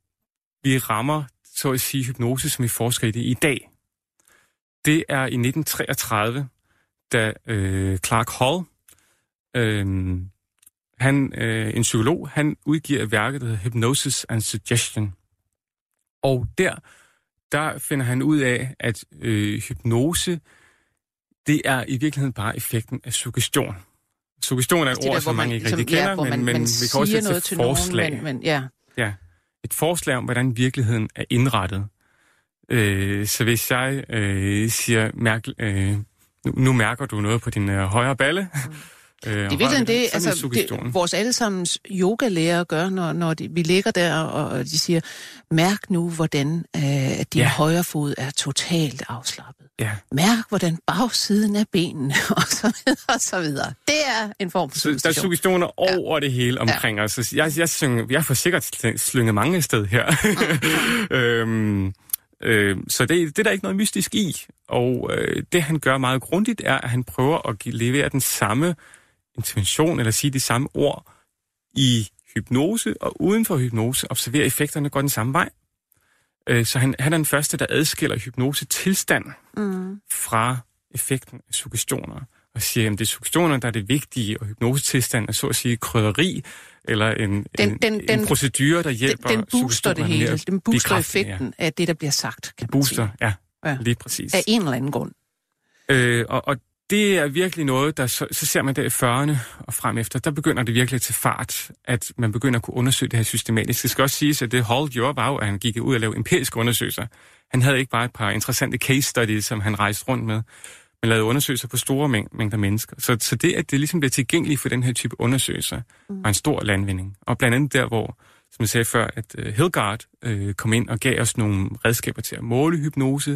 vi rammer, så at sige, hypnose, som vi forsker i det i dag, det er i 1933, da øh, Clark Hall, øh, han, øh, en psykolog, han udgiver værket, der hedder Hypnosis and Suggestion. Og der, der finder han ud af, at øh, hypnose, det er i virkeligheden bare effekten af suggestion. Suggestion er et Det ord, der, som hvor mange ikke rigtig kender, ja, men, man, men man vi kan også sætte til til nogen, forslag. men, men ja, Ja. et forslag om, hvordan virkeligheden er indrettet. Øh, så hvis jeg øh, siger, mærk, øh, nu, nu mærker du noget på din øh, højre balle, mm Øh, det er virkelig det, altså, det, vores allesammens yogalærer gør, når, når de, vi ligger der, og de siger, mærk nu, hvordan øh, din ja. højre fod er totalt afslappet. Ja. Mærk, hvordan bagsiden af benene, og så videre, og så videre. Det er en form for suggestion. Der er suggestioner over ja. det hele omkring ja. os. Jeg, jeg, synger, jeg får sikkert slynget mange sted her. Mm. øhm, øh, så det, det er der ikke noget mystisk i. Og øh, det, han gør meget grundigt, er, at han prøver at levere den samme intervention eller sige de samme ord i hypnose, og uden for hypnose observere effekterne går den samme vej. Øh, så han, han er den første, der adskiller hypnose-tilstand mm. fra effekten af suggestioner. Og siger, at det er suggestioner, der er det vigtige, og hypnosetilstand er så at sige krydderi, eller en, den, en, den, en procedure, der hjælper Den, den booster det hele, den booster effekten ja. af det, der bliver sagt, kan booster, ja, ja, lige præcis. Af en eller anden grund. Øh, og, og det er virkelig noget, der så, så ser man der i 40'erne og frem efter, der begynder det virkelig til fart, at man begynder at kunne undersøge det her systematisk. Det skal også siges, at det Hall gjorde var at han gik ud og lavede empiriske undersøgelser. Han havde ikke bare et par interessante case studies, som han rejste rundt med, men lavede undersøgelser på store mæng- mængder mennesker. Så, så det, at det ligesom bliver tilgængeligt for den her type undersøgelser, mm. var en stor landvinding. Og blandt andet der, hvor, som jeg sagde før, at uh, Hilgard uh, kom ind og gav os nogle redskaber til at måle hypnose,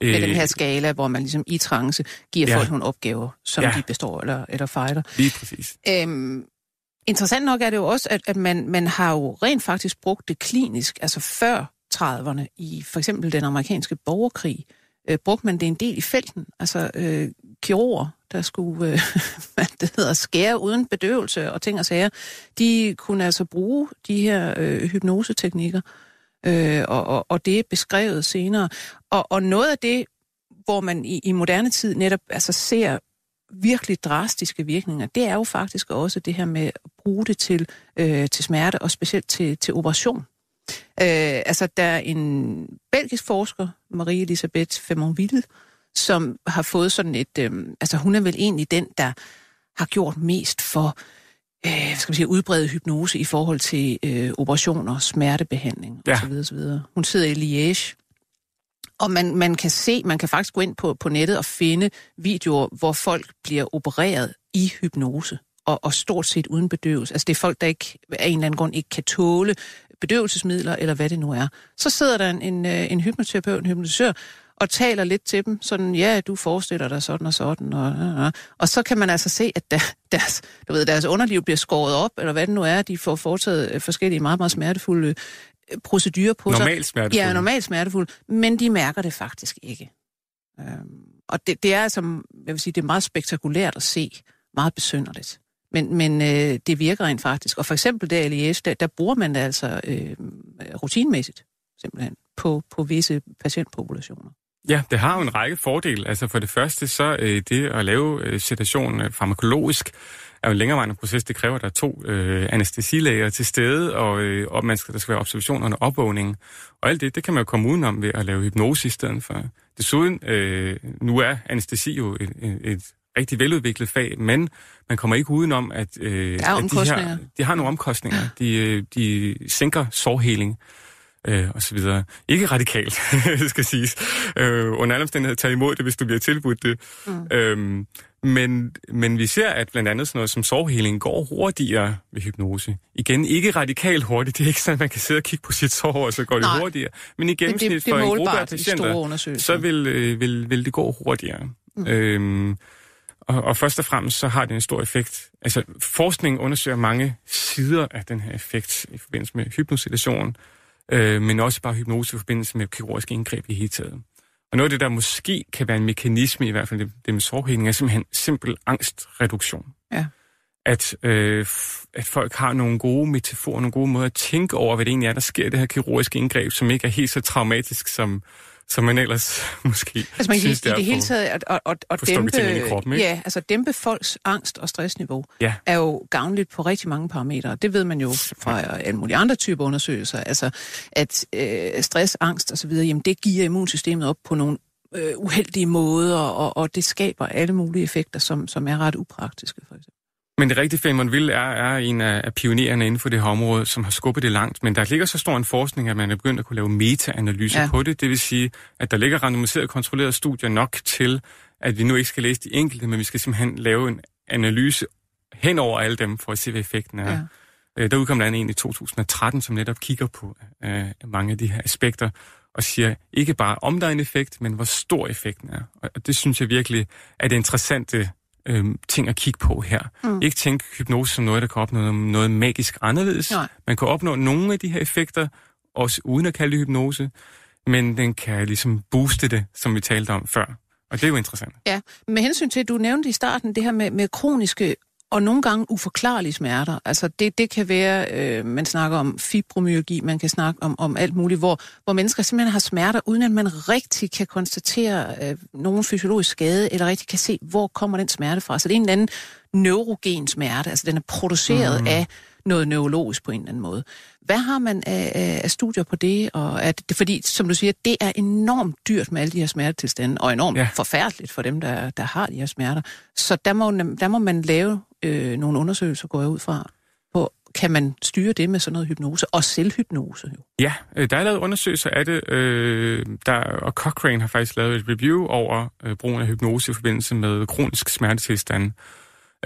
med øh, den her skala, hvor man ligesom i trance giver ja. folk nogle opgaver, som ja. de består eller, eller fejler. Lige præcis. Øhm, interessant nok er det jo også, at, at man, man har jo rent faktisk brugt det klinisk, altså før 30'erne, i for eksempel den amerikanske borgerkrig, øh, brugte man det en del i felten. Altså øh, kirurger, der skulle øh, hvad det hedder, skære uden bedøvelse og ting og sager, de kunne altså bruge de her øh, hypnoseteknikker øh, og, og, og det er beskrevet senere. Og, og noget af det, hvor man i, i moderne tid netop altså ser virkelig drastiske virkninger, det er jo faktisk også det her med at bruge det til, øh, til smerte, og specielt til, til operation. Øh, altså, der er en belgisk forsker, Marie Elisabeth Femonville, som har fået sådan et... Øh, altså, hun er vel egentlig den, der har gjort mest for øh, skal man sige, udbrede hypnose i forhold til øh, operationer, smertebehandling ja. osv. osv. Hun sidder i Liège, og man, man kan se, man kan faktisk gå ind på, på nettet og finde videoer, hvor folk bliver opereret i hypnose, og, og stort set uden bedøvelse. Altså det er folk, der ikke af en eller anden grund ikke kan tåle bedøvelsesmidler, eller hvad det nu er. Så sidder der en, en, øh, en hypnoterapeut, en hypnotisør, og taler lidt til dem, sådan, ja, du forestiller dig sådan og sådan, og, og, og så kan man altså se, at der, deres, du ved, deres underliv bliver skåret op, eller hvad det nu er, de får foretaget øh, forskellige meget, meget smertefulde øh, procedurer på sig. Normalt smertefulde. Ja, normalt smertefulde, men de mærker det faktisk ikke. Øhm, og det, det er altså, jeg vil sige, det er meget spektakulært at se, meget besynderligt. Men, men øh, det virker rent faktisk. Og for eksempel der i LES, der, der bruger man det altså øh, rutinmæssigt, simpelthen, på, på visse patientpopulationer. Ja, det har jo en række fordele. Altså for det første, så øh, det at lave øh, sedation øh, farmakologisk er jo en længerevarende proces. Det kræver, at der er to øh, anestesilæger til stede, og, øh, og man skal, der skal være observation og opvågning. Og alt det, det kan man jo komme udenom ved at lave hypnose i stedet for. Desuden, øh, nu er anestesi jo et, et, et rigtig veludviklet fag, men man kommer ikke udenom, at, øh, at de, her, de har nogle omkostninger. De, øh, de sænker sårheling øh, og så videre. Ikke radikalt, skal siges. Øh, under alle omstændigheder tage imod det, hvis du bliver tilbudt det. Mm. Øhm, men, men vi ser, at blandt andet sådan noget som sovheling går hurtigere ved hypnose. Igen, ikke radikalt hurtigt. Det er ikke sådan, at man kan sidde og kigge på sit sår, og så går Nej. det hurtigere. Men i gennemsnit det, det, det for en gruppe af patienter, så vil, øh, vil, vil det gå hurtigere. Mm. Øhm, og, og først og fremmest så har det en stor effekt. Altså, forskningen undersøger mange sider af den her effekt i forbindelse med hypnosituation øh, men også bare hypnose i forbindelse med kirurgiske indgreb i hele taget. Og noget af det, der måske kan være en mekanisme, i hvert fald det, det med sårhedning, er simpelthen simpel angstreduktion. Ja. At, øh, at folk har nogle gode metaforer, nogle gode måder at tænke over, hvad det egentlig er, der sker i det her kirurgiske indgreb, som ikke er helt så traumatisk, som, som man ellers måske altså man synes, i, i det hele taget at, at, at, at dæmpe, i kroppen, ikke? ja, altså dæmpe folks angst og stressniveau ja. er jo gavnligt på rigtig mange parametre. Det ved man jo fra alle mulige andre typer undersøgelser. Altså at øh, stress, angst osv., jamen det giver immunsystemet op på nogle øh, uheldige måder, og, og det skaber alle mulige effekter, som, som er ret upraktiske for eksempel. Men det rigtige Feynman Will er, er en af, af pionererne inden for det her område, som har skubbet det langt. Men der ligger så stor en forskning, at man er begyndt at kunne lave meta-analyser ja. på det. Det vil sige, at der ligger randomiseret kontrollerede studier nok til, at vi nu ikke skal læse de enkelte, men vi skal simpelthen lave en analyse hen over alle dem, for at se, hvad effekten er. Ja. Øh, der udkom der en i 2013, som netop kigger på øh, mange af de her aspekter, og siger ikke bare, om der er en effekt, men hvor stor effekten er. Og det synes jeg virkelig er det interessante øh, ting at kigge på her. Mm. Ikke tænke hypnose som noget, der kan opnå noget magisk anderledes. Nej. Man kan opnå nogle af de her effekter, også uden at kalde det hypnose, men den kan ligesom booste det, som vi talte om før. Og det er jo interessant. Ja, med hensyn til, at du nævnte i starten det her med, med kroniske og nogle gange uforklarlige smerter. Altså det, det kan være, øh, man snakker om fibromyalgi, man kan snakke om, om alt muligt, hvor, hvor mennesker simpelthen har smerter, uden at man rigtig kan konstatere øh, nogen fysiologisk skade, eller rigtig kan se, hvor kommer den smerte fra. Så det er en eller anden neurogen smerte, altså den er produceret mm. af noget neurologisk på en eller anden måde. Hvad har man af, af studier på det? Og at det? Fordi, som du siger, det er enormt dyrt med alle de her smertetilstande, og enormt ja. forfærdeligt for dem, der, der har de her smerter. Så der må, der må man lave øh, nogle undersøgelser, går jeg ud fra, på, kan man styre det med sådan noget hypnose, og selvhypnose jo? Ja, øh, der er lavet undersøgelser af det, øh, der, og Cochrane har faktisk lavet et review over øh, brugen af hypnose i forbindelse med kronisk smertetilstand.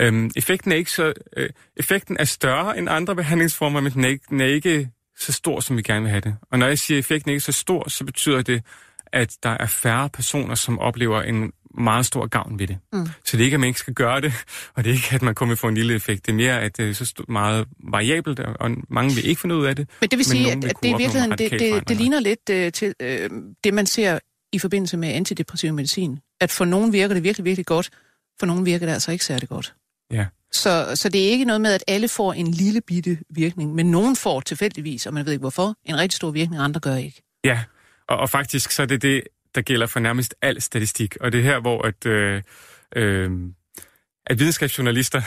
Øhm, effekten, er ikke så, øh, effekten er større end andre behandlingsformer, men den er, ikke, den er ikke så stor, som vi gerne vil have det. Og når jeg siger, at effekten er ikke så stor, så betyder det, at der er færre personer, som oplever en meget stor gavn ved det. Mm. Så det er ikke, at man ikke skal gøre det, og det er ikke, at man kommer få en lille effekt. Det er mere, at det er så meget variabelt, og mange vil ikke finde ud af det. Men det vil sige, at, at det i virkeligheden, det, det, det ligner lidt uh, til uh, det, man ser i forbindelse med antidepressiv medicin. At for nogen virker det virkelig, virkelig godt, for nogen virker det altså ikke særlig godt. Ja. Så, så det er ikke noget med, at alle får en lille bitte virkning, men nogen får tilfældigvis, og man ved ikke hvorfor, en rigtig stor virkning, og andre gør ikke. Ja, og, og faktisk så er det det, der gælder for nærmest al statistik. Og det er her, hvor at, øh, øh, at videnskabsjournalister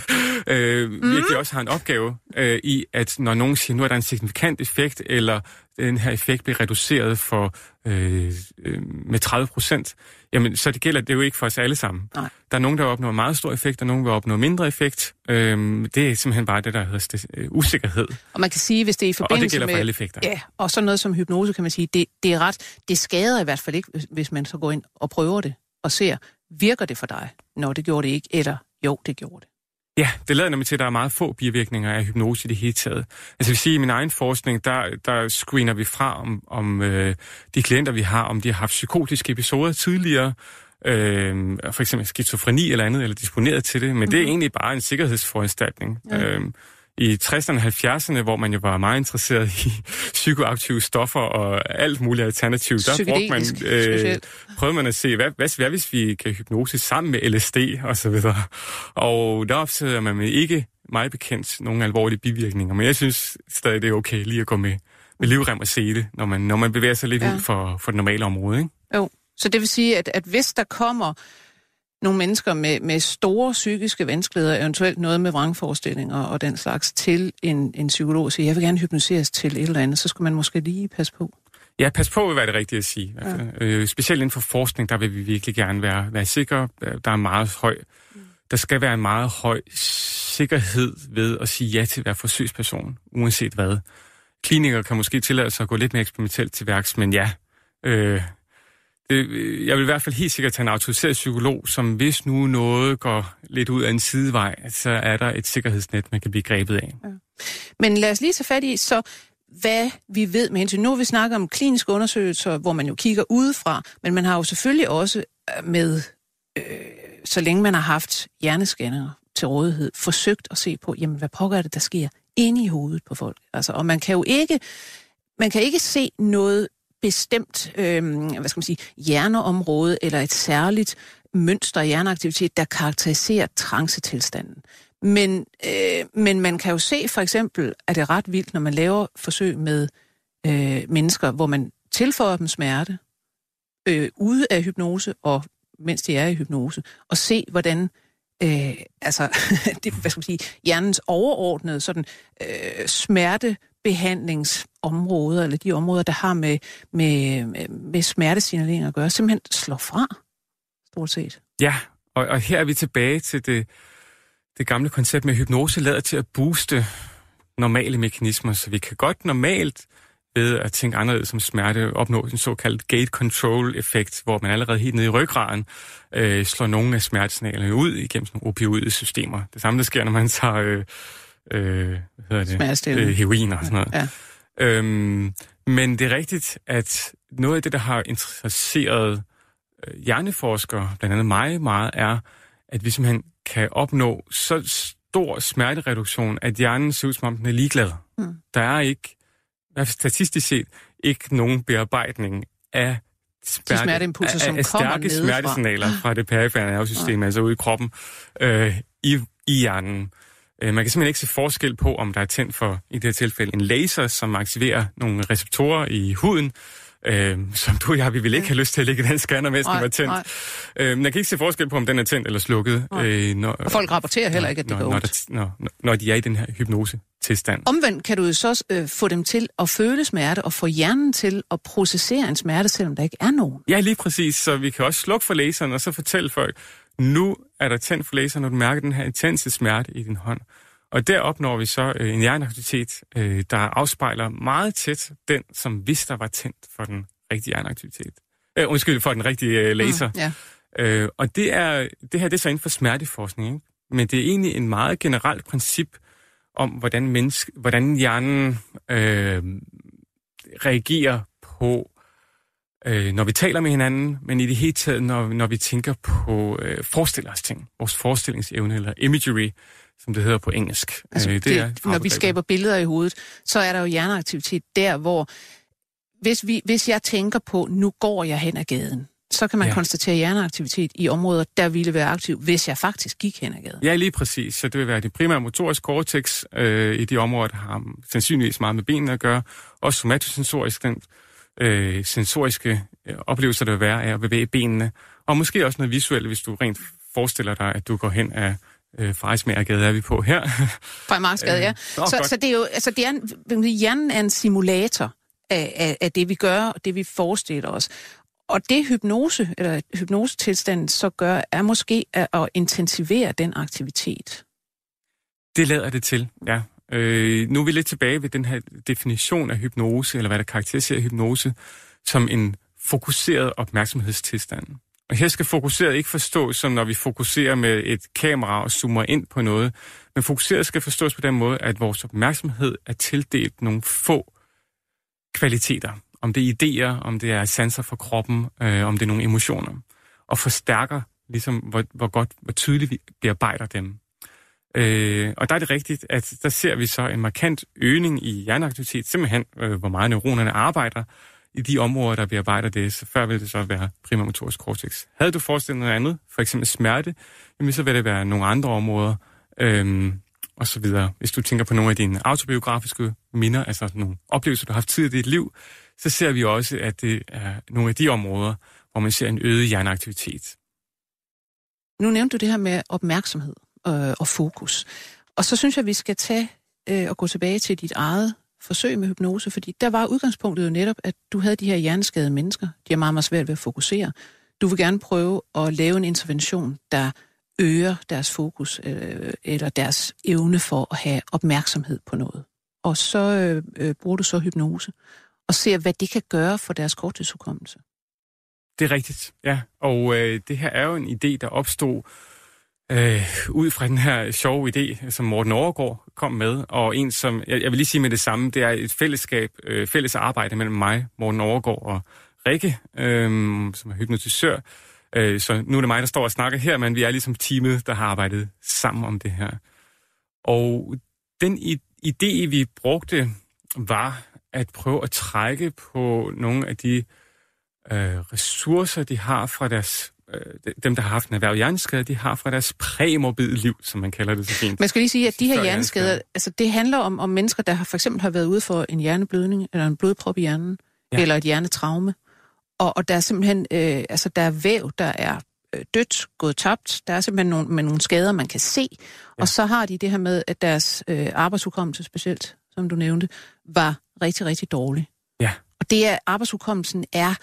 øh, mm. virkelig også har en opgave øh, i, at når nogen siger, nu er der en signifikant effekt, eller den her effekt bliver reduceret for øh, øh, med 30 procent, jamen så det gælder det jo ikke for os alle sammen. Nej. Der er nogen, der opnår meget stor effekt, og nogen, der opnår mindre effekt. Øh, det er simpelthen bare det, der hedder øh, usikkerhed. Og man kan sige, hvis det er i forbindelse med... Og det gælder med, for alle effekter. Ja, og sådan noget som hypnose, kan man sige, det, det er ret... Det skader i hvert fald ikke, hvis man så går ind og prøver det, og ser, virker det for dig? Når det gjorde det ikke, eller jo, det gjorde det. Ja, det lader nemlig til, at der er meget få bivirkninger af hypnose i det hele taget. Altså vil sige, i min egen forskning, der, der screener vi fra, om, om øh, de klienter, vi har, om de har haft psykotiske episoder tidligere, øh, for eksempel skizofreni eller andet, eller disponeret til det, men mm-hmm. det er mhm. egentlig bare en sikkerhedsforanstaltning. Ja. Øh, i 60'erne og 70'erne, hvor man jo var meget interesseret i psykoaktive stoffer og alt muligt alternativt, der brugte man, øh, prøvede man at se, hvad, hvad, hvad hvis vi kan hypnose sammen med LSD og så videre. Og der opsætter man med ikke meget bekendt nogle alvorlige bivirkninger, men jeg synes stadig, det er okay lige at gå med, med livrem og se det, når man, når man bevæger sig lidt ja. ud for, for det normale område. Ikke? Jo, så det vil sige, at, at hvis der kommer nogle mennesker med, med store psykiske vanskeligheder, eventuelt noget med vrangforestillinger og den slags, til en, en psykolog og siger, jeg vil gerne hypnotiseres til et eller andet, så skulle man måske lige passe på. Ja, pas på vil være det rigtige at sige. Ja. Øh, specielt inden for forskning, der vil vi virkelig gerne være, være sikre. Der er meget høj, der skal være en meget høj sikkerhed ved at sige ja til være forsøgsperson, uanset hvad. Klinikere kan måske tillade sig at gå lidt mere eksperimentelt til værks, men ja, øh, det, jeg vil i hvert fald helt sikkert tage en autoriseret psykolog, som hvis nu noget går lidt ud af en sidevej, så er der et sikkerhedsnet, man kan blive grebet af. Ja. Men lad os lige tage fat i, så hvad vi ved med hensyn. Nu har vi snakker om kliniske undersøgelser, hvor man jo kigger udefra, men man har jo selvfølgelig også øh, med, øh, så længe man har haft hjerneskanner til rådighed, forsøgt at se på, jamen hvad pågår det, der sker inde i hovedet på folk. Altså, og man kan jo ikke, man kan ikke se noget bestemt øh, hvad skal man sige, hjerneområde eller et særligt mønster af hjerneaktivitet, der karakteriserer trancetilstanden. Men, øh, men man kan jo se for eksempel, at det er ret vildt, når man laver forsøg med øh, mennesker, hvor man tilføjer dem smerte øh, ude af hypnose og mens de er i hypnose, og se, hvordan øh, altså, det, hvad skal man sige, hjernens overordnede sådan, øh, behandlingsområder, eller de områder, der har med, med, med smertesignalering at gøre, simpelthen slår fra, stort set. Ja, og, og her er vi tilbage til det, det gamle koncept med hypnose lader til at booste normale mekanismer, så vi kan godt normalt ved at tænke anderledes som smerte opnå en såkaldt gate control effekt, hvor man allerede helt nede i ryggraden øh, slår nogle af smertesignalerne ud igennem sådan nogle opioide systemer. Det samme, der sker, når man tager øh, øh, hvad hedder det? Øh, heroin og sådan noget. Ja. Øhm, men det er rigtigt, at noget af det, der har interesseret øh, hjerneforskere, blandt andet mig meget, er, at vi simpelthen kan opnå så stor smertereduktion, at hjernen ser ud som om den er ligeglad. Mm. Der er ikke, statistisk set, ikke nogen bearbejdning af smerte, De smerteimpulser, som af, af stærke smertesignaler fra det perifære nervesystem, ja. altså ude i kroppen, øh, i, i hjernen. Øh, man kan simpelthen ikke se forskel på, om der er tændt for, i det her tilfælde, en laser, som aktiverer nogle receptorer i huden, øh, som du og jeg, vi vil ikke have lyst til at lægge den scanner, mens den var tændt. Øh, man kan ikke se forskel på, om den er tændt eller slukket. Øh, når, og folk rapporterer heller ikke, at det når, går når, der, når, når de er i den her hypnose tilstand. Omvendt kan du så øh, få dem til at føle smerte og få hjernen til at processere en smerte, selvom der ikke er nogen. Ja, lige præcis. Så vi kan også slukke for laseren og så fortælle folk, nu er der tændt for laseren, når du mærker den her intense smerte i din hånd. Og der opnår vi så øh, en hjerneaktivitet, øh, der afspejler meget tæt den, som hvis der var tændt for den rigtige hjerneaktivitet. Øh, undskyld, for den rigtige øh, laser. Mm, ja. øh, og det, er, det her det er så inden for smerteforskning, ikke? men det er egentlig en meget generelt princip om, hvordan, menneske, hvordan hjernen øh, reagerer på, øh, når vi taler med hinanden, men i det hele taget, når, når vi tænker på øh, forestiller os ting, vores forestillingsevne eller imagery, som det hedder på engelsk. Altså, øh, det, det er når vi skaber billeder i hovedet, så er der jo hjerneaktivitet der, hvor hvis, vi, hvis jeg tænker på, nu går jeg hen ad gaden, så kan man ja. konstatere hjerneaktivitet i områder, der ville være aktiv, hvis jeg faktisk gik hen ad gaden. Ja, lige præcis. Så det vil være det primære motoriske cortex øh, i de områder, der har sandsynligvis meget med benene at gøre. Også somatosensorisk, den øh, sensoriske øh, oplevelser, der vil være af at bevæge benene. Og måske også noget visuelt, hvis du rent forestiller dig, at du går hen af øh, Frederiksmagergade er vi på her. Frederiksmagergade, ja. Øh, så, så det er jo, altså det er, hjernen er en simulator af, af, af det, vi gør, og det, vi forestiller os. Og det hypnose, eller hypnosetilstanden så gør, er måske at, at intensivere den aktivitet. Det lader det til, ja. Øh, nu er vi lidt tilbage ved den her definition af hypnose, eller hvad der karakteriserer hypnose, som en fokuseret opmærksomhedstilstand. Og her skal fokuseret ikke forstås som, når vi fokuserer med et kamera og zoomer ind på noget, men fokuseret skal forstås på den måde, at vores opmærksomhed er tildelt nogle få kvaliteter. Om det er idéer, om det er sanser for kroppen, øh, om det er nogle emotioner. Og forstærker ligesom, hvor, hvor godt, hvor tydeligt vi bearbejder dem. Øh, og der er det rigtigt, at der ser vi så en markant øgning i hjerneaktivitet, simpelthen øh, hvor meget neuronerne arbejder i de områder, der bearbejder det. Så før vil det så være primærmotorisk cortex. Havde du forestillet noget andet, for eksempel smerte, jamen så vil det være nogle andre områder, øh, og så videre. Hvis du tænker på nogle af dine autobiografiske minder, altså nogle oplevelser, du har haft tid i dit liv, så ser vi også, at det er nogle af de områder, hvor man ser en øget hjerneaktivitet. Nu nævnte du det her med opmærksomhed øh, og fokus. Og så synes jeg, at vi skal tage øh, og gå tilbage til dit eget forsøg med hypnose, fordi der var udgangspunktet jo netop, at du havde de her hjerneskadede mennesker. De har meget, meget svært ved at fokusere. Du vil gerne prøve at lave en intervention, der øger deres fokus øh, eller deres evne for at have opmærksomhed på noget. Og så øh, øh, bruger du så hypnose og ser, hvad det kan gøre for deres korttidshukommelse. Det er rigtigt, ja. Og øh, det her er jo en idé, der opstod øh, ud fra den her sjove idé, som Morten Overgaard kom med, og en som, jeg, jeg vil lige sige med det samme, det er et fællesskab, øh, fælles arbejde mellem mig, Morten Overgaard og Rikke, øh, som er hypnotisør, Øh, så nu er det mig, der står og snakker her, men vi er ligesom teamet, der har arbejdet sammen om det her. Og den idé, vi brugte, var at prøve at trække på nogle af de øh, ressourcer, de har fra deres øh, dem, der har haft en erhverv hjerneskade, de har fra deres præmorbide liv, som man kalder det så fint. Man skal lige sige, at de her hjerneskader, altså det handler om, om mennesker, der har for eksempel har været ude for en hjerneblødning, eller en blodprop i hjernen, ja. eller et hjernetraume. Og, og der er simpelthen, øh, altså der er væv, der er øh, dødt, gået tabt. Der er simpelthen nogle, med nogle skader, man kan se. Ja. Og så har de det her med, at deres øh, arbejdsudkommelse specielt, som du nævnte, var rigtig, rigtig dårlig. Ja. Og det er, arbejdsudkommelsen er,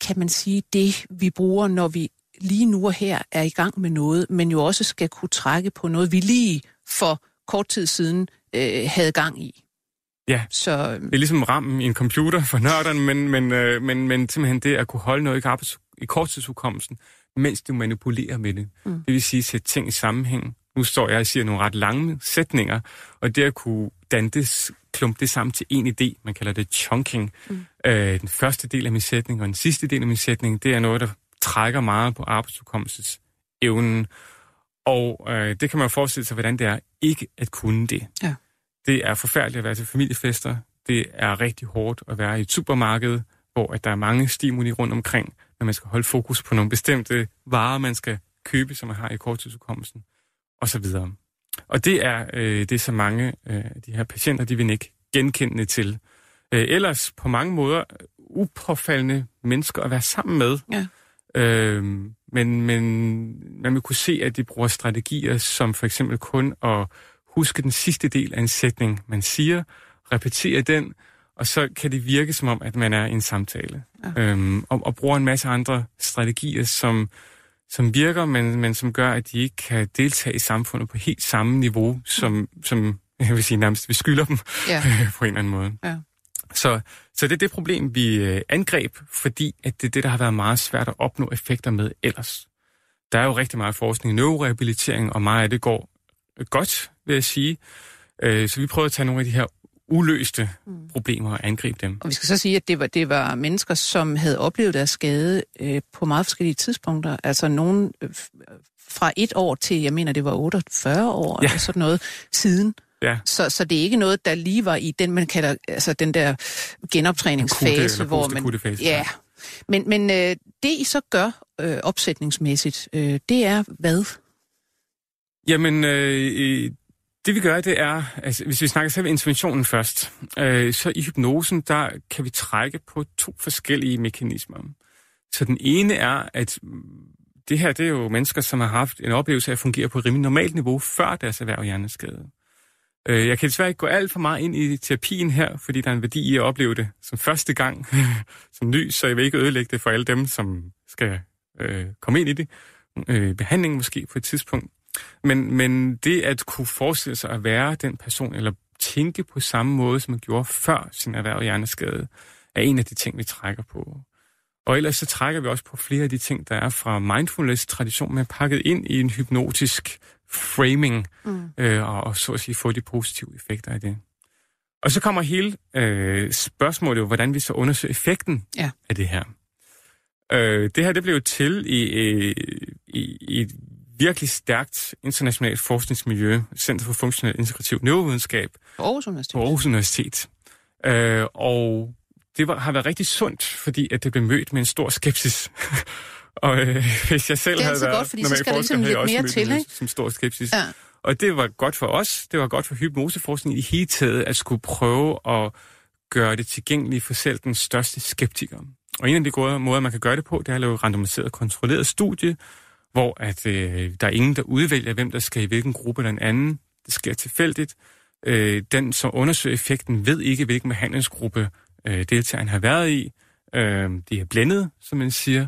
kan man sige, det vi bruger, når vi lige nu og her er i gang med noget, men jo også skal kunne trække på noget, vi lige for kort tid siden øh, havde gang i. Ja, så, det er ligesom rammen i en computer for nørderne, men, men, øh, men, men simpelthen det at kunne holde noget i, arbejds, i korttidsudkommelsen, mens du manipulerer med det. Mm. Det vil sige sætte ting i sammenhæng. Nu står jeg og siger nogle ret lange sætninger, og det at kunne danne det, klumpe det sammen til en idé, man kalder det chunking. Mm. Øh, den første del af min sætning og den sidste del af min sætning, det er noget, der trækker meget på arbejdsudkommelsens evnen. Og øh, det kan man forestille sig, hvordan det er ikke at kunne det. Ja. Det er forfærdeligt at være til familiefester. Det er rigtig hårdt at være i et supermarked, hvor at der er mange stimuli rundt omkring, når man skal holde fokus på nogle bestemte varer, man skal købe, som man har i korttidsudkommelsen, og så videre. Og det er øh, det, som mange øh, af de her patienter, de vil ikke genkendende til. Øh, ellers på mange måder upåfaldende mennesker at være sammen med. Ja. Øh, men, men man vil kunne se, at de bruger strategier, som for eksempel kun at huske den sidste del af en sætning, man siger, repetere den, og så kan det virke som om, at man er i en samtale. Ja. Øhm, og, og bruger en masse andre strategier, som, som virker, men, men som gør, at de ikke kan deltage i samfundet på helt samme niveau, som, som jeg vil sige nærmest, vi skylder dem ja. på en eller anden måde. Ja. Så, så det er det problem, vi øh, angreb, fordi at det er det, der har været meget svært at opnå effekter med ellers. Der er jo rigtig meget forskning i neurorehabilitering, og meget af det går godt, vil jeg sige. Øh, så vi prøvede at tage nogle af de her uløste mm. problemer og angribe dem. Og vi skal så sige, at det var, det var mennesker, som havde oplevet deres skade øh, på meget forskellige tidspunkter. Altså nogen øh, fra et år til, jeg mener, det var 48 år, ja. eller sådan noget, siden. Ja. Så, så det er ikke noget, der lige var i den, man kalder, altså den der genoptræningsfase, hvor man... Ja. ja. Men, men øh, det, I så gør øh, opsætningsmæssigt, øh, det er hvad? Jamen, øh, det vi gør, det er, altså hvis vi snakker selv interventionen først, øh, så i hypnosen, der kan vi trække på to forskellige mekanismer. Så den ene er, at mm, det her, det er jo mennesker, som har haft en oplevelse af at fungere på et rimelig normalt niveau før deres erhverv hjerneskade. Øh, jeg kan desværre ikke gå alt for meget ind i terapien her, fordi der er en værdi i at opleve det som første gang som ny, så jeg vil ikke ødelægge det for alle dem, som skal øh, komme ind i det. Øh, behandling måske på et tidspunkt. Men, men det at kunne forestille sig at være den person, eller tænke på samme måde, som man gjorde før sin erhverv hjerneskade, er en af de ting, vi trækker på. Og ellers så trækker vi også på flere af de ting, der er fra mindfulness-tradition, men pakket ind i en hypnotisk framing, mm. øh, og, og så at sige få de positive effekter af det. Og så kommer hele øh, spørgsmålet jo, hvordan vi så undersøger effekten ja. af det her. Øh, det her det blev jo til i, i, i et virkelig stærkt internationalt forskningsmiljø, Center for Funktionel Integrativ Neurovidenskab. På Aarhus Universitet. På Aarhus Universitet. Øh, og det var, har været rigtig sundt, fordi at det blev mødt med en stor skepsis. og øh, hvis jeg selv havde været godt, fordi så skal der ligesom lidt mere til, ikke? Som stor skepsis. Ja. Og det var godt for os, det var godt for hypnoseforskning i hele taget, at skulle prøve at gøre det tilgængeligt for selv den største skeptiker. Og en af de gode måder, man kan gøre det på, det er at lave randomiseret kontrolleret studie, hvor at øh, der er ingen, der udvælger, hvem der skal i hvilken gruppe eller en anden. Det sker tilfældigt. Øh, den, som undersøger effekten, ved ikke, hvilken behandlingsgruppe øh, deltageren har været i. Øh, de er blændet, som man siger.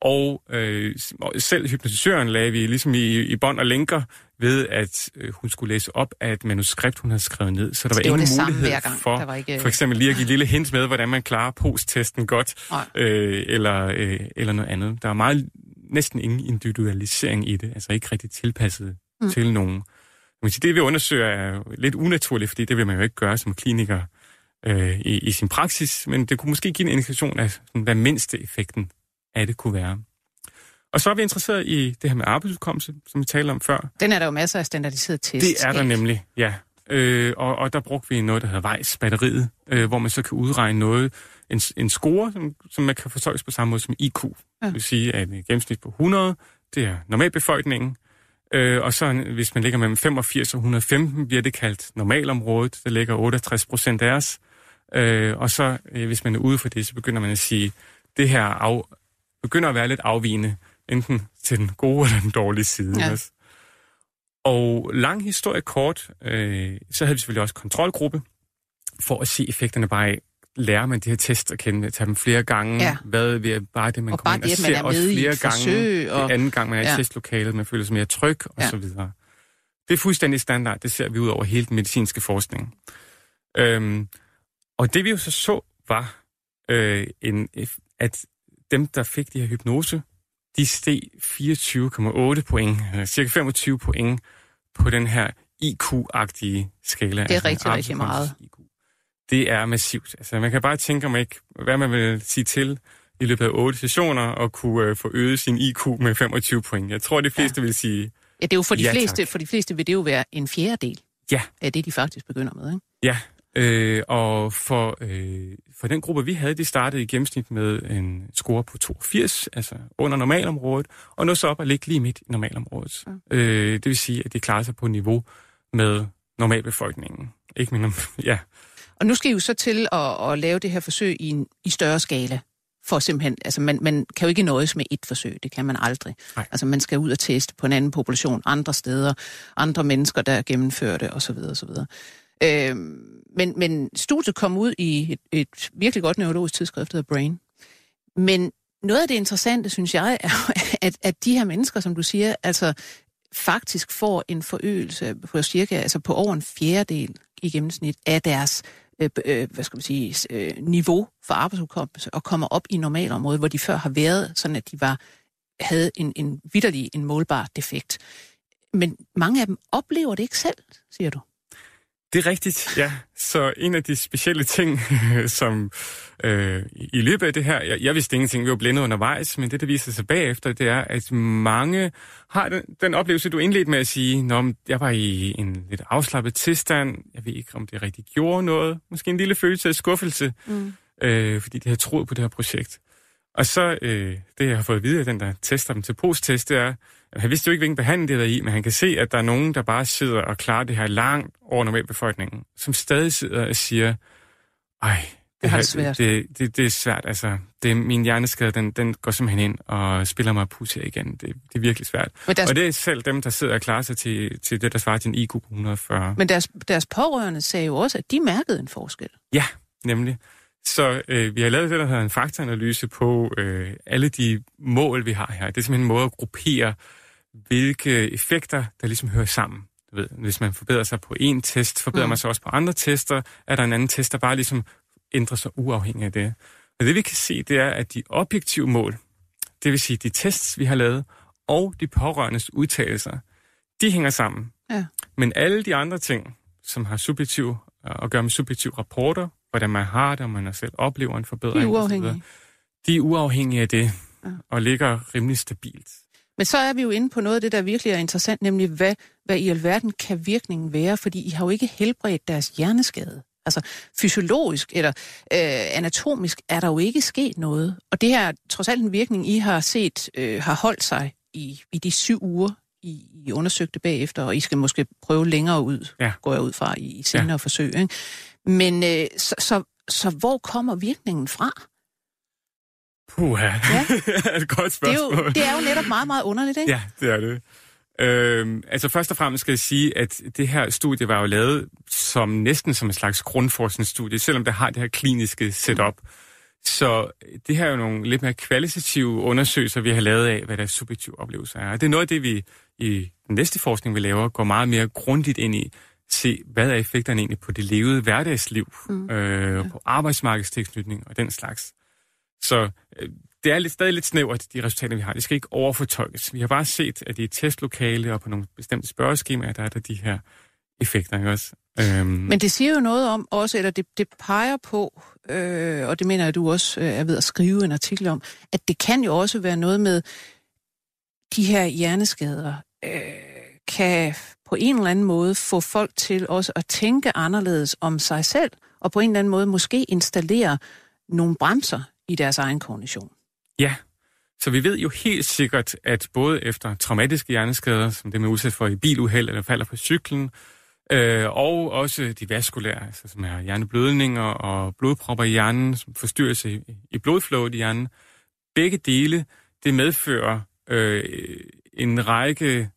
Og øh, selv hypnotisøren lagde vi ligesom i, i bånd og lænker ved, at øh, hun skulle læse op af et manuskript, hun havde skrevet ned. Så der var, det ingen det mulighed for var ikke... for eksempel lige at give lille hint med, hvordan man klarer posttesten godt, øh, eller, øh, eller noget andet. Der er meget næsten ingen individualisering i det, altså ikke rigtig tilpasset mm. til nogen. Men det, vi undersøger, er lidt unaturligt, fordi det vil man jo ikke gøre som kliniker øh, i, i sin praksis, men det kunne måske give en indikation af, sådan, hvad mindste effekten af det kunne være. Og så er vi interesseret i det her med arbejdsudkommelse, som vi talte om før. Den er der jo masser af standardiseret test. Det er der nemlig, ja. Øh, og, og der brugte vi noget, der hedder Weiss-batteriet, øh, hvor man så kan udregne noget, en, en score, som, som man kan forstås på samme måde som IQ. Ja. Det vil sige, at et gennemsnit på 100, det er normalbefolkningen, øh, og så hvis man ligger mellem 85 og 115, bliver det kaldt normalområdet, der ligger 68 procent af os. Øh, og så øh, hvis man er ude for det, så begynder man at sige, det her af, begynder at være lidt afvigende, enten til den gode eller den dårlige side. Ja. Også. Og lang historie kort, øh, så havde vi selvfølgelig også kontrolgruppe, for at se effekterne bare af, lærer man de her tests at kende, tage dem flere gange. Ja. Hvad ved bare det, man Og kommer ind det, og man ser er også i flere gange. forsøg, og- Det anden gang, man er i Ja. testlokalet, man føler sig mere tryg, og Ja. så videre. Det er fuldstændig standard. Det ser vi ud over hele den medicinske forskning. Øhm, og det vi jo så så, var, øh, en, at dem, der fik de her hypnose, de steg 24,8 point, øh, cirka 25 point på den her IQ-agtige skala. Det er rigtig, rigtig meget. IQ. Det er massivt. Altså, man kan bare tænke om ikke, hvad man vil sige til i løbet af otte sessioner og kunne øh, få øget sin IQ med 25 point. Jeg tror, de fleste ja. vil sige, Ja, det er jo for de, Ja, fleste, tak. for de fleste vil det jo være en fjerdedel ja, af det, de faktisk begynder med. Ikke? Ja, øh, og for, øh, for den gruppe, vi havde, de startede i gennemsnit med en score på 82, altså under normalområdet, og nåede så op og ligge lige midt i normalområdet. Ja. Øh, det vil sige, at de klarer sig på niveau med normalbefolkningen. Ikke mindre, ja. Og nu skal I jo så til at, at lave det her forsøg i en i større skala. For simpelthen, altså man, man kan jo ikke nøjes med et forsøg, det kan man aldrig. Nej. Altså man skal ud og teste på en anden population, andre steder, andre mennesker, der gennemfører det osv. osv. Øhm, men, men studiet kom ud i et, et virkelig godt neurologisk tidsskrift, der hedder Brain. Men noget af det interessante, synes jeg, er, at, at de her mennesker, som du siger, altså faktisk får en forøgelse på cirka, altså på over en fjerdedel i gennemsnit af deres øh, øh, hvad skal man sige, øh, niveau for arbejdsudkommelse og kommer op i normalområdet, hvor de før har været sådan, at de var havde en, en vidderlig, en målbar defekt. Men mange af dem oplever det ikke selv, siger du. Det er rigtigt, ja. Så en af de specielle ting, som øh, i løbet af det her, jeg, jeg vidste ingenting, vi var blændet undervejs, men det, der viser sig bagefter, det er, at mange har den, den oplevelse, du indledte med at sige, Nå, jeg var i en lidt afslappet tilstand, jeg ved ikke, om det rigtig gjorde noget, måske en lille følelse af skuffelse, Mm. øh, fordi de havde troet på det her projekt. Og så, øh, det jeg har fået at vide af den, der tester dem til posttest, det er, han vidste jo ikke, hvilken behandling det er i, men han kan se, at der er nogen, der bare sidder og klarer det her langt over normalbefolkningen, som stadig sidder og siger, ej, Det har det svært. Det, det, det er svært, altså. Det, min hjerneskade, den, den går simpelthen ind og spiller mig pus her igen. Det, det er virkelig svært. Men deres, Og det er selv dem, der sidder og klarer sig til, til det, der svarer til en IQ på 140. men deres, deres pårørende sagde jo også, at de mærkede en forskel. Ja, nemlig. Så øh, vi har lavet det, der hedder en faktaanalyse på øh, alle de mål, vi har her. Det er simpelthen en måde at gruppere, hvilke effekter, der ligesom hører sammen. Du ved, hvis man forbedrer sig på en test, forbedrer Mm. man sig også på andre tester, er der en anden test, der bare ligesom ændrer sig uafhængig af det. Og det vi kan se, det er, at de objektive mål, det vil sige de tests, vi har lavet, og de pårørendes udtalelser, de hænger sammen. Ja. Men alle de andre ting, som har subjektiv at gøre med subjektive rapporter, hvordan man har det, om man selv oplever en forbedring. De er uafhængige. videre, De er uafhængige af det, Ja. og ligger rimelig stabilt. Men så er vi jo inde på noget af det, der virkelig er interessant, nemlig hvad, hvad i alverden kan virkningen være, fordi I har jo ikke helbredt deres hjerneskade. Altså fysiologisk eller øh, anatomisk er der jo ikke sket noget. Og det her er trods alt en virkning, I har set, øh, har holdt sig i, i de syv uger, I, I undersøgte bagefter, og I skal måske prøve længere ud, Ja. går jeg ud fra, i, i senere ja. forsøg. Ikke? Men øh, så, så, så hvor kommer virkningen fra? Puha, Ja. et godt Det er, spørgsmål. jo, det er jo netop meget, meget underligt, ikke? Ja, det er det. Øhm, altså først og fremmest skal jeg sige, at det her studie var jo lavet som næsten som en slags grundforskningsstudie, selvom det har det her kliniske setup. Så det her er jo nogle lidt mere kvalitative undersøgelser, vi har lavet af, hvad deres subjektive oplevelser er. Og det er noget af det, vi i den næste forskning, vi laver, går meget mere grundigt ind i. Se, hvad er effekterne egentlig på det levede hverdagsliv, mm. øh, på arbejdsmarkedstilknytning og den slags. Så øh, det er lidt, stadig lidt snævert, de resultater, vi har. Det skal ikke overfortolkes. Vi har bare set, at i et testlokale og på nogle bestemte spørgeskemaer, der er der de her effekter, ikke også? Øhm, Men det siger jo noget om også, eller det, det peger på, øh, og det mener jeg, du også øh, er ved at skrive en artikel om, at det kan jo også være noget med de her hjerneskader, øh, kan på en eller anden måde få folk til også at tænke anderledes om sig selv, og på en eller anden måde måske installere nogle bremser i deres egen kognition. Ja, så vi ved jo helt sikkert, at både efter traumatiske hjerneskader, som det man er udsat for i biluheld eller falder på cyklen, øh, og også de vaskulære, altså som er hjerneblødninger og blodpropper i hjernen, som forstyrrelse i, i blodflowet i hjernen, begge dele, det medfører øh, en række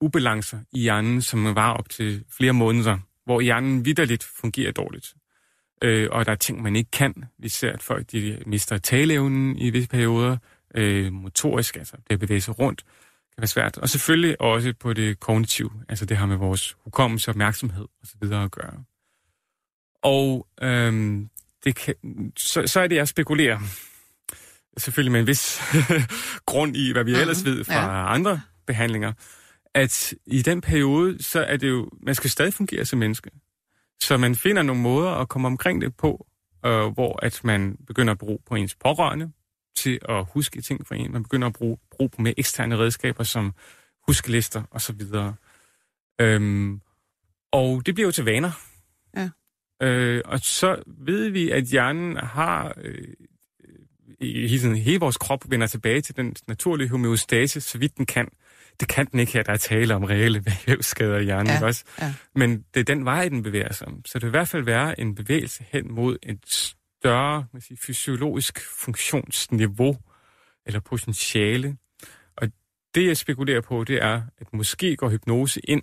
ubalancer i hjernen, som var op til flere måneder, hvor hjernen vidderligt fungerer dårligt øh, og der er ting, man ikke kan. Vi ser, at folk de mister taleevnen i visse perioder, øh, motorisk, altså det at bevæge sig rundt, kan være svært. Og selvfølgelig også på det kognitive, altså det har med vores hukommelse, opmærksomhed osv. at gøre. Og øhm, det kan, så, så er det, jeg spekulerer, selvfølgelig med en vis grund i, hvad vi mm, ellers ved fra ja. andre behandlinger, at i den periode, så er det jo, man skal stadig fungere som menneske. Så man finder nogle måder at komme omkring det på, øh, hvor at man begynder at bruge på ens pårørende til at huske ting for en. Man begynder at bruge, bruge på mere eksterne redskaber som huskelister osv. Øhm, og det bliver jo til vaner. Ja. Øh, og så ved vi, at hjernen har... Øh, i, hele, hele vores krop vender tilbage til den naturlige homeostase, så vidt den kan. Det kan den ikke her, der er tale om reelle vævsskader i hjernen, ja, også? Ja. Men det er den vej, den bevæger sig. Så det vil i hvert fald være en bevægelse hen mod et større man siger, fysiologisk funktionsniveau eller potentiale. Og det, jeg spekulerer på, det er, at måske går hypnose ind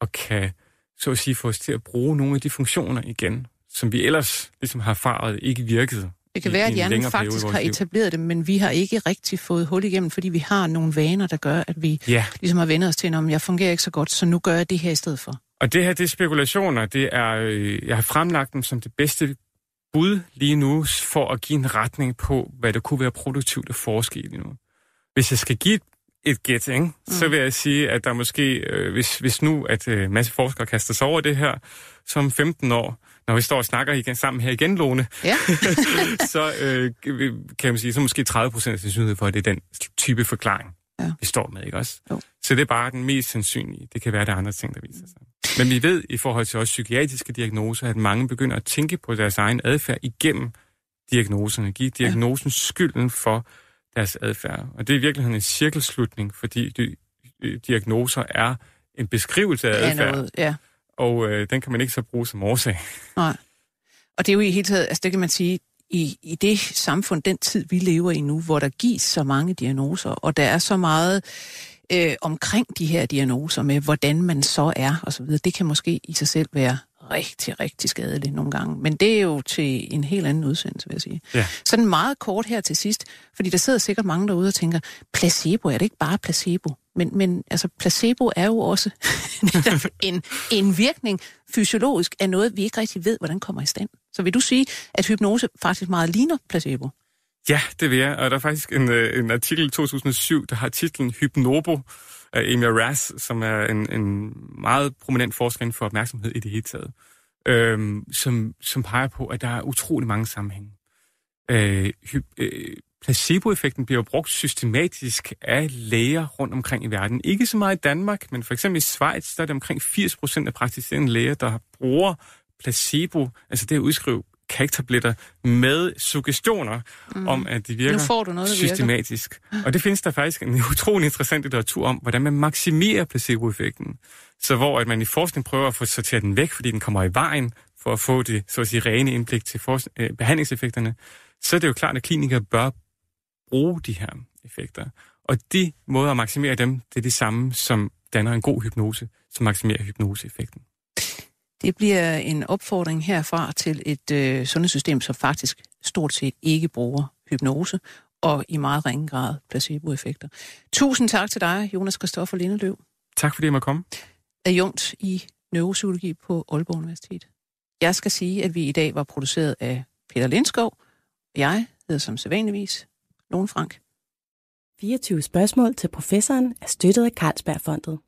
og kan, så at sige, få os til at bruge nogle af de funktioner igen, som vi ellers ligesom har erfaret ikke virkede det kan være, at hjernen faktisk har etableret det, men vi har ikke rigtig fået hul igennem, fordi vi har nogle vaner, der gør, at vi ja. ligesom har vendt os til, om jeg fungerer ikke så godt, så nu gør jeg det her i stedet for. Og det her, det er spekulationer. Det er, øh, jeg har fremlagt dem som det bedste bud lige nu, for at give en retning på, hvad det kunne være produktivt at forske i lige nu. Hvis jeg skal give et gæt, ikke? Mm. så vil jeg sige, at der måske, øh, hvis, hvis nu at øh, masse forskere kaster sig over det her, som 15 år, når vi står og snakker igen, sammen her igen, Lone, ja. så øh, kan man sige, så måske 30 procent sandsynlighed for, at det er den type forklaring, ja. vi står med, ikke også? Jo. Så det er bare den mest sandsynlige. Det kan være, der er andre ting, der viser sig. Men vi ved i forhold til også psykiatriske diagnoser, at mange begynder at tænke på deres egen adfærd igennem diagnoserne. Give diagnosen ja. skylden for deres adfærd. Og det er i virkeligheden en cirkelslutning, fordi de, diagnoser er en beskrivelse af adfærd. Ja, noget, ja og øh, den kan man ikke så bruge som årsag. Nej. Og det er jo i hele taget, altså det kan man sige, i, i det samfund, den tid vi lever i nu, hvor der gives så mange diagnoser, og der er så meget øh, omkring de her diagnoser med, hvordan man så er osv., det kan måske i sig selv være rigtig, rigtig skadeligt nogle gange. Men det er jo til en helt anden udsendelse, vil jeg sige. Ja. Sådan meget kort her til sidst, fordi der sidder sikkert mange derude og tænker, placebo, er det ikke bare placebo? Men, men altså, placebo er jo også en, en virkning fysiologisk af noget, vi ikke rigtig ved, hvordan kommer i stand. Så vil du sige, at hypnose faktisk meget ligner placebo? Ja, det vil jeg. Og der er faktisk en, øh, en artikel i 2007, der har titlen Hypnobo af Emil Rass, som er en, en meget prominent forsker for opmærksomhed i det hele taget, øhm, som, som peger på, at der er utrolig mange sammenhænge. Øh, øh, placeboeffekten bliver brugt systematisk af læger rundt omkring i verden. Ikke så meget i Danmark, men for eksempel i Schweiz, der er det omkring 80 procent af praktiserende læger, der bruger placebo, altså det at udskrive kagtabletter med suggestioner mm. om, at de virker nu får du noget, systematisk. Virker. Og det findes der faktisk en utrolig interessant litteratur om, hvordan man maksimerer placeboeffekten. Så hvor at man i forskning prøver at få sorteret den væk, fordi den kommer i vejen, for at få det så at sige, rene indblik til øh, behandlingseffekterne, så er det jo klart, at klinikere bør bruge de her effekter. Og de måder at maksimere dem, det er det samme, som danner en god hypnose, som maksimerer hypnoseeffekten. Det bliver en opfordring herfra til et øh, sundhedssystem, som faktisk stort set ikke bruger hypnose, og i meget ringe grad placeboeffekter. Tusind tak til dig, Jonas Kristoffer Lindeløv. Tak fordi jeg måtte komme. Adjunkt i neuropsykologi på Aalborg Universitet. Jeg skal sige, at vi i dag var produceret af Peter Lindskov. Jeg hedder som sædvanligvis Lone Frank. 24 spørgsmål til professoren er støttet af Carlsbergfondet.